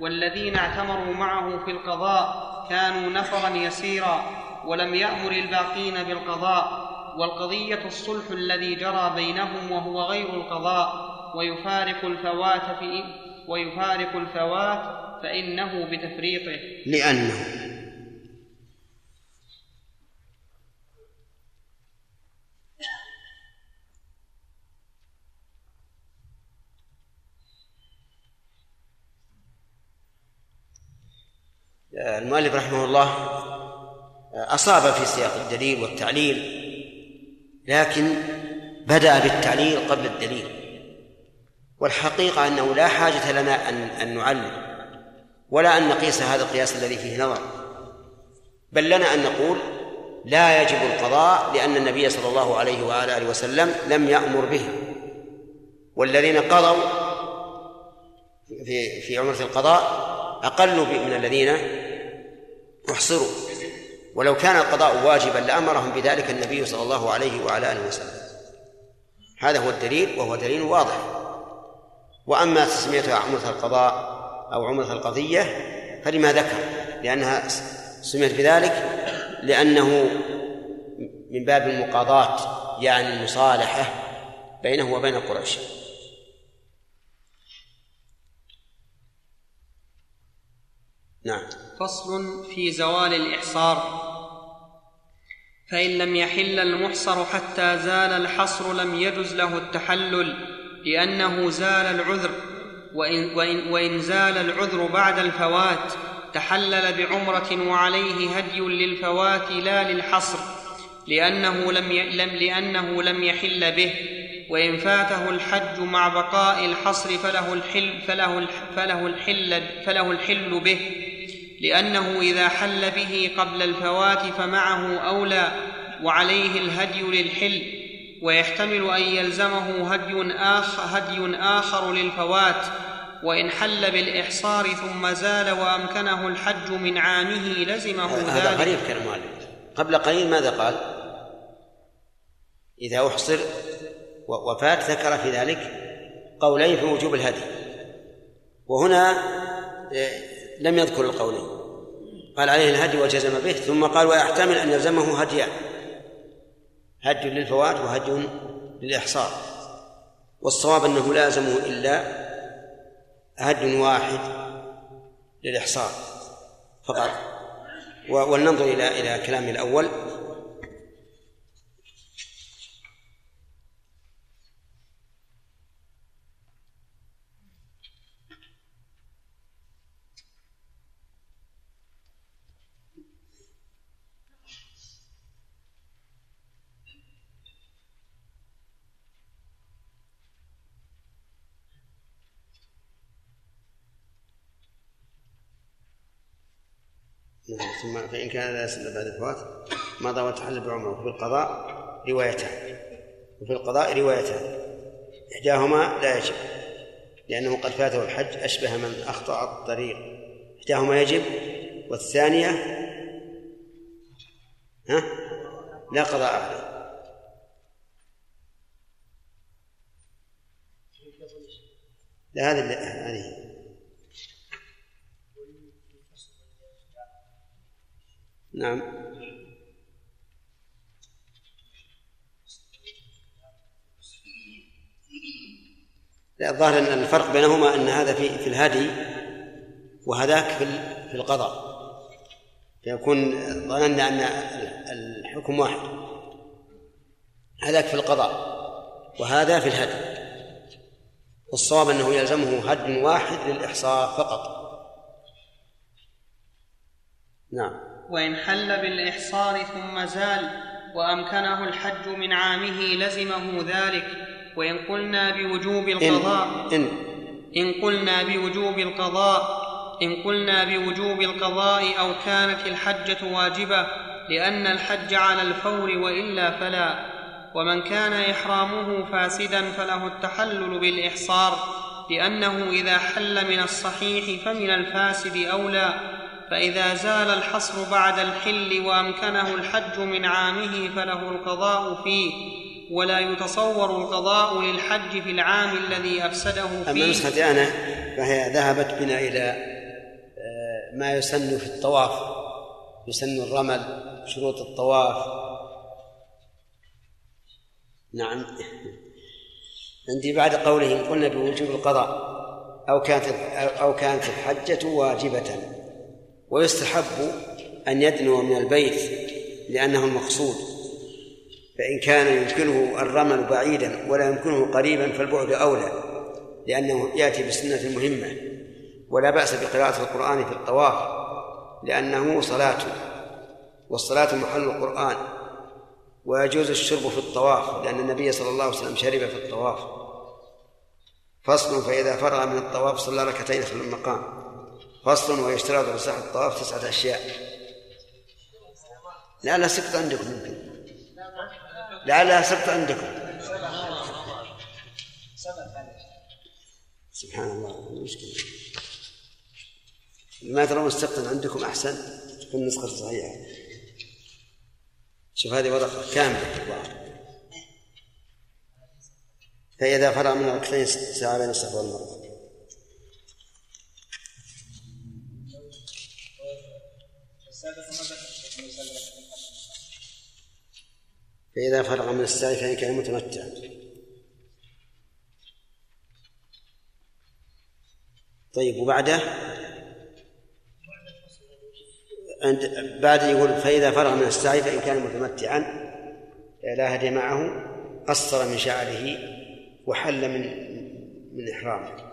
والذين اعتمروا معه في القضاء كانوا نفرا يسيرا ولم يأمر الباقين بالقضاء والقضية الصلح الذي جرى بينهم وهو غير القضاء ويفارق الفوات في ويفارق الفوات فإنه بتفريطه. لأنه المؤلف رحمه الله أصاب في سياق الدليل والتعليل لكن بدأ بالتعليل قبل الدليل. والحقيقة أنه لا حاجة لنا أن أن نعلل ولا أن نقيس هذا القياس الذي فيه نظر. بل لنا أن نقول لا يجب القضاء لأن النبي صلى الله عليه وعلى آله وسلم لم يأمر به. والذين قضوا في في عمرة القضاء أقل من الذين احصروا. ولو كان القضاء واجبا لأمرهم بذلك النبي صلى الله عليه وعلى آله وسلم. هذا هو الدليل وهو دليل واضح. وأما تسميتها عمرة القضاء أو عمرة القضية فلما ذكر لأنها سميت بذلك لأنه من باب المقاضاة يعني المصالحة بينه وبين قريش. نعم. فصل في زوال الإحصار فإن لم يحل المحصر حتى زال الحصر لم يجز له التحلل لأنه زال العذر وإن, وإن, وإن زال العذر بعد الفوات تحلل بعمرة وعليه هدي للفوات لا للحصر لأنه لم. لم لأنه لم يحل به وإن فاته الحج مع بقاء الحصر فله الحل فله الح... فله الحل فله الحل به لأنه إذا حل به قبل الفوات فمعه أولى وعليه الهدي للحل ويحتمل أن يلزمه هدي آخر, هدي آخر للفوات وإن حل بالإحصار ثم زال وأمكنه الحج من عامه لزمه هذا ذلك. غريب كلام قبل قليل ماذا قال؟ إذا أحصر و- وفات ذكر في ذلك قولين في وجوب الهدي. وهنا آه، لم يذكر القولين قال عليه الهدي وجزم به ثم قال ويحتمل أن يلزمه هديان. هدي للفوات وهدي للإحصار. والصواب أنه لا يلزمه إلا هدي واحد للإحصار فقط. ولننظر إلى إلى كلامه الأول نعم، ثم فإن كان لا يسلم بعد الفوات مضى وتحل بعمره وفي القضاء روايتان. وفي القضاء روايتان. إحداهما لا يجب لأنه قد فاته الحج أشبه من أخطأ الطريق. إحداهما يجب والثانية ها؟ لا قضاء عليه لا هذه هذه. نعم. لا الظاهر إن الفرق بينهما إن هذا في في الهدي وهذاك في في القضاء. فيكون ظننا أن الحكم واحد. هذاك في القضاء وهذا في الهدي. والصواب أنه يلزمه هد واحد للإحصاء فقط. نعم. وإن حل بالإحصار ثم زال وأمكنه الحج من عامه لزمه ذلك. وإن قلنا بوجوب القضاء إن. إن قلنا بوجوب القضاء إن قلنا بوجوب القضاء أو كانت الحجة واجبة لأن الحج على الفور وإلا فلا. ومن كان إحرامه فاسدا فله التحلل بالإحصار لأنه إذا حل من الصحيح فمن الفاسد أولى. فإذا زال الحصر بعد الحل وأمكنه الحج من عامه فله القضاء فيه ولا يتصور القضاء للحج في العام الذي أفسده أما فيه. نسختي أنا فهي ذهبت بنا إلى آه، ما يسن في الطواف يسن الرمل شروط الطواف. نعم. عندي بعد قوله إن قلنا بوجوب القضاء أو كانت أو كانت الحجة واجبة. ويستحب أن يدنو من البيت لأنه المقصود فإن كان يمكنه الرمل بعيدا ولا يمكنه قريبا فالبعد أولى لأنه يأتي بسنة مهمة ولا بأس بقراءة القرآن في الطواف لأنه صلاة والصلاة محل القرآن ويجوز الشرب في الطواف لأن النبي صلى الله عليه وسلم شرب في الطواف. فصل فإذا فرغ من الطواف صلى ركعتين خلف المقام. فصل ويشترط لصحة الطواف تسعة أشياء. لعلها سقط عندكم يمكن. لعلها سقط عندكم. سبحان الله مشكلة. ما ترون السقط عندكم أحسن؟ تكون النسخة صحيحة. شوف هذه ورقة كاملة. فإذا فرغ من ركعتين ساعة بين الصفا والمروة فإذا فرغ من السعي فإن كان متمتع. طيب وبعده؟ عند بعد يقول فإذا فرغ من السعي فإن كان متمتعا لا هدي معه قصر من شعره وحل من من إحرامه.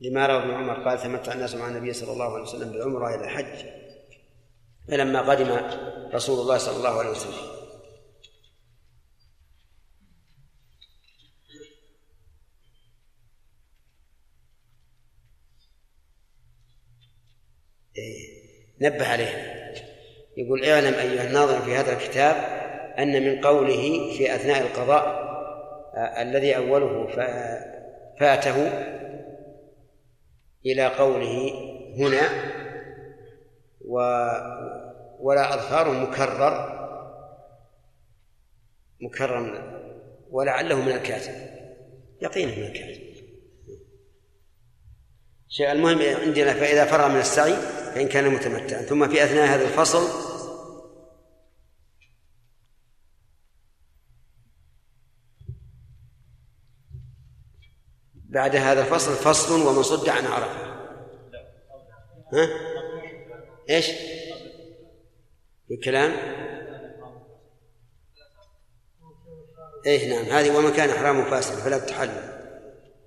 لما روى ابن عمر قال تمتع الناس مع النبي صلى الله عليه وسلم بالعمرة إلى الحج. فلما قدم رسول الله صلى الله عليه وسلم. إيه نبه عليه. يقول اعلم أيها الناظر في هذا الكتاب أن من قوله في أثناء القضاء آه، الذي أوله فاته إلى قوله هنا و ولا أظفار مكرر مكرر ولعله من الكاتب يقينا من الكاتب. شيء المهم عندنا فإذا فرغ من السعي فإن كان متمتعا ثم في أثناء هذا الفصل بعد هذا الفصل فصل ومن صد عن عرفه ها؟ إيش؟ الكلام إيه نعم هذه ومن كان احرامه فاسدا فلا تحلل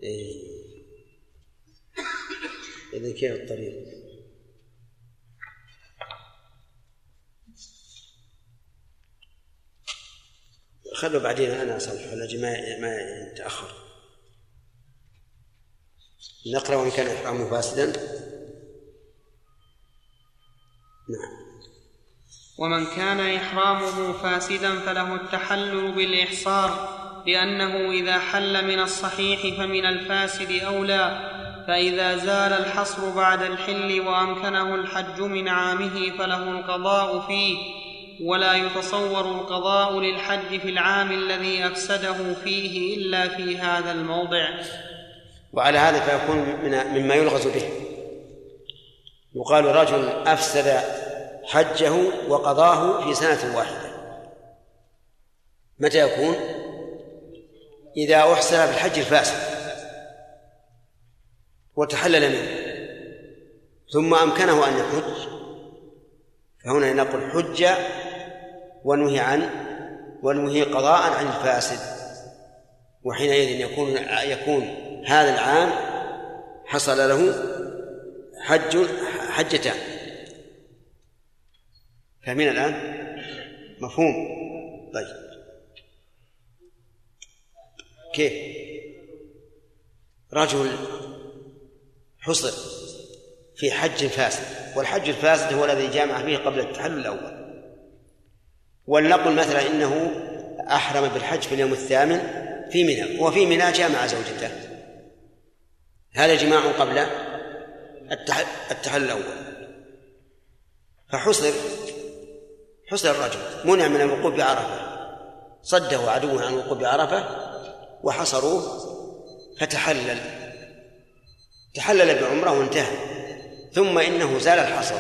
إيه. إذا كيف الطريق خلوا بعدين أنا اصلح ولا ما ما يتأخر نقرأ وان كان احرامه فاسدا نعم. ومن كان إحرامه فاسدا فله التحلل بالإحصار لأنه إذا حل من الصحيح فمن الفاسد أولى فإذا زال الحصر بعد الحل وأمكنه الحج من عامه فله القضاء فيه ولا يتصور القضاء للحج في العام الذي أفسده فيه إلا في هذا الموضع. وعلى هذا فيكون من مما يلغز به. يقال رجل أفسد حجه وقضاه في سنة واحدة. متى يكون؟ إذا أحسن في الحج الفاسد. وتحلل منه. ثم أمكنه أن يحج. فهنا نقول حج ونهي عن ونهي قضاء عن الفاسد. وحينئذ يكون يكون هذا العام حصل له حج حجتان فاهمين الآن؟ مفهوم. طيب. كيف؟ رجل حصر في حج فاسد والحج الفاسد هو الذي جامع فيه قبل التحلل الأول. ولنقل مثلا إنه أحرم بالحج في اليوم الثامن في منى وفي منى جامع زوجته. هذا جماع قبل التحلل الأول. فحصر حصر الرجل منع من الوقوف بعرفة. صده عدوه عن الوقوف بعرفة وحصروه فتحلل. تحلل بعمرة وانتهى. ثم إنه زال الحصر.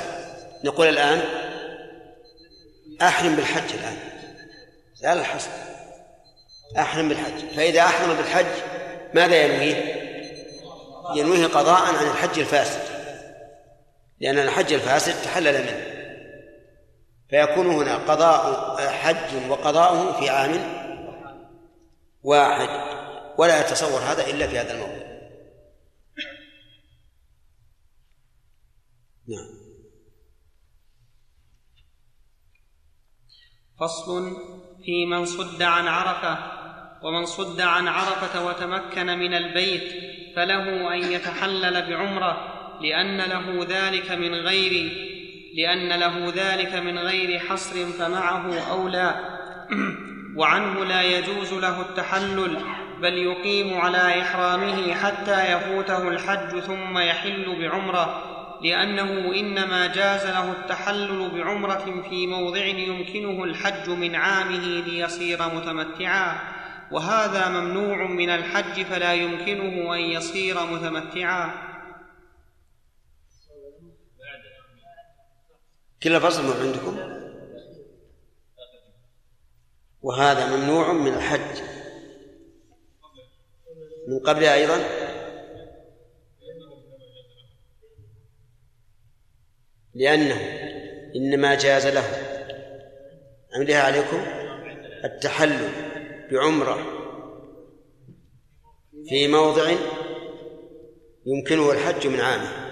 نقول الآن أحرم بالحج الآن. زال الحصر. أحرم بالحج. فإذا أحرم بالحج ماذا ينويه؟ ينويه قضاء عن الحج الفاسد. لأن الحج الفاسد تحلل منه. فيكون هنا قضاء حج وقضاؤه في عام واحد. ولا يتصور هذا إلا في هذا الموضوع نعم. فصل في من صد عن عرفة ومن صد عن عرفة وتمكن من البيت فله أن يتحلل بعمره لأن له ذلك من غير لأن له ذلك من غير حصر فمعه أولى. وعنه لا يجوز له التحلل بل يقيم على إحرامه حتى يفوته الحج ثم يحل بعمره لأنه إنما جاز له التحلل بعمرة في موضع يمكنه الحج من عامه ليصير متمتعا. وهذا ممنوع من الحج فلا يمكنه أن يصير متمتعا. كل فصل عندكم؟ وهذا ممنوع من الحج. من قبل أيضا؟ لأنه إنما جاز له. عملها عليكم؟ التحلل. بعمرة في موضع يمكنه الحج من عامه.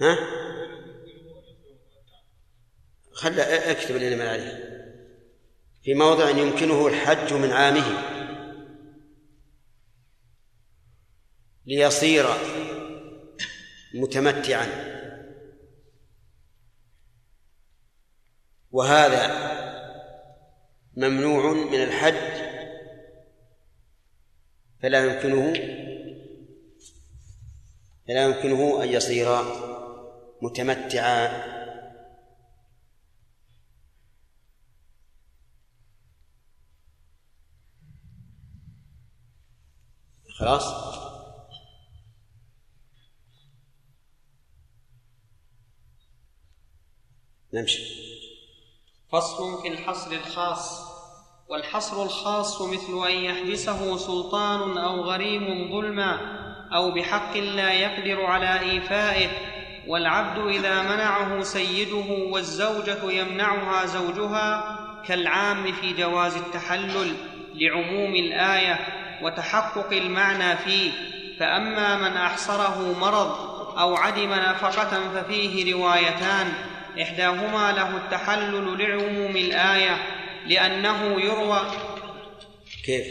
ها؟ خل أكتب اللي ما عليه. في موضع يمكنه الحج من عامه. ليصير متمتعا. وهذا ممنوع من الحج فلا يمكنه فلا يمكنه أن يصير متمتعا. خلاص؟ نمشي. فصل في الحصر الخاص والحصر الخاص مثل أن يحبسه سلطان أو غريم ظلما أو بحق لا يقدر على إيفائه والعبد إذا منعه سيده والزوجة يمنعها زوجها كالعام في جواز التحلل لعموم الآية وتحقق المعنى فيه فأما من أحصره مرض أو عدم نفقة ففيه روايتان إحداهما له التحلل لعموم الآية لأنه يروى كيف؟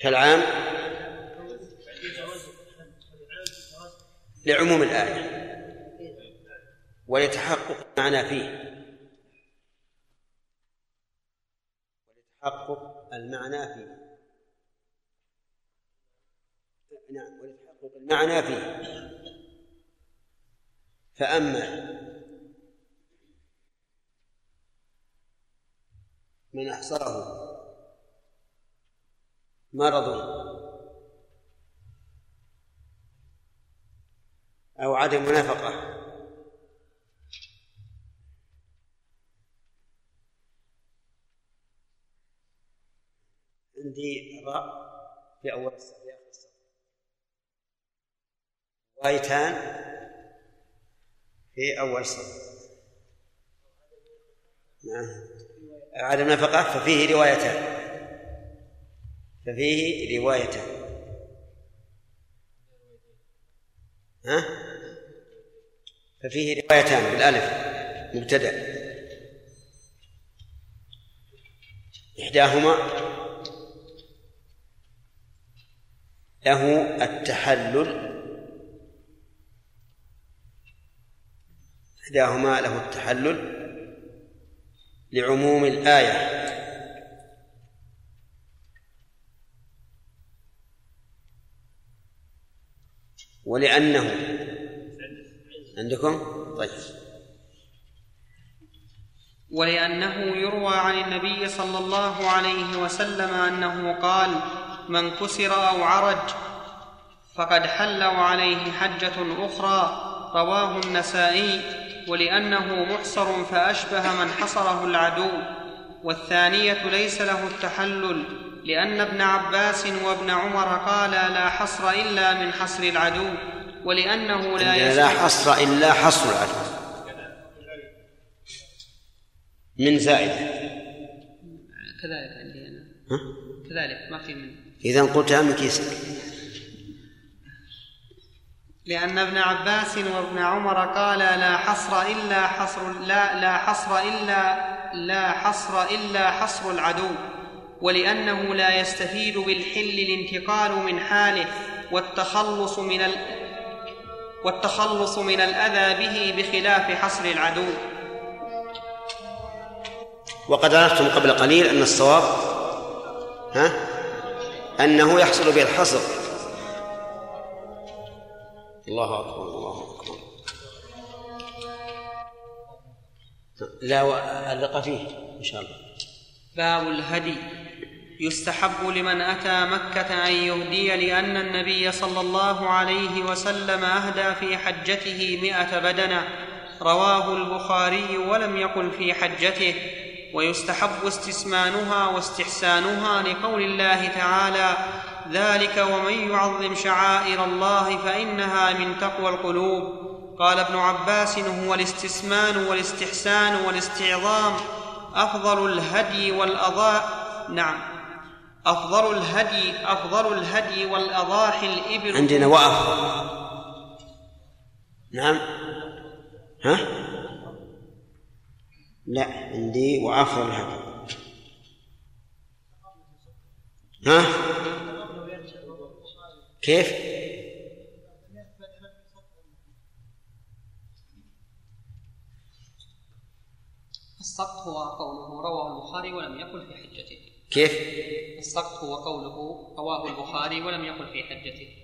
كالعام لعموم الآية. ولتحقق المعنى فيه. ولتحقق المعنى فيه. نعم ولتحقق المعنى فيه. فأما من أحصره مرض أو عدم نفقة عندي راء في أول السطر في آخر وايتان في أول سطر نعم. عدم نفقة ففيه روايتان. ففيه روايتان. ها؟ ففيه روايتان بالألف. مبتدأ. إحداهما له التحلل إحداهما له التحلل لعموم الآية. ولأنه عندكم؟ طيب. ولأنه يروى عن النبي صلى الله عليه وسلم أنه قال من كسر أو عرج فقد حل وعليه حجة أخرى. رواه النسائي. ولأنه محصر فأشبه من حصره العدو. والثانية ليس له التحلل لأن ابن عباس وابن عمر قالا لا حصر إلا من حصر العدو ولأنه لا لا, لا حصر إلا حصر العدو. من زائدة كذلك عندي أنا؟ كذلك ما في من. إذا قلتها من كيسك لأن ابن عباس وابن عمر قالا لا حصر إلا حصر لا لا حصر إلا لا حصر إلا حصر العدو ولأنه لا يستفيد بالحل الانتقال من حاله والتخلص من ال والتخلص من الأذى به بخلاف حصر العدو. وقد عرفتم قبل قليل أن الصواب ها؟ أنه يحصل به الحصر الله أكبر الله أكبر. لا ألق فيه إن شاء الله. باب الهدي. يستحب لمن أتى مكة أن يهدي لأن النبي صلى الله عليه وسلم أهدى في حجته مائه بدنة. رواه البخاري ولم يقل في حجته. ويستحب استسمانها واستحسانها لقول الله تعالى ذلك ومن يعظم شعائر الله فإنها من تقوى القلوب. قال ابن عباس هو الاستسمان والاستحسان والاستعظام. أفضل الهدي والاضاء نعم. أفضل الهدي أفضل الهدي والأضاحي الإبل. عندنا وأفضل نعم. ها؟ لا عندي وأفضل الهدي. ها؟ كيف؟ السقط هو قوله رواه البخاري ولم يقل في حجته. كيف؟ السقط هو قوله رواه البخاري ولم يقل في حجته.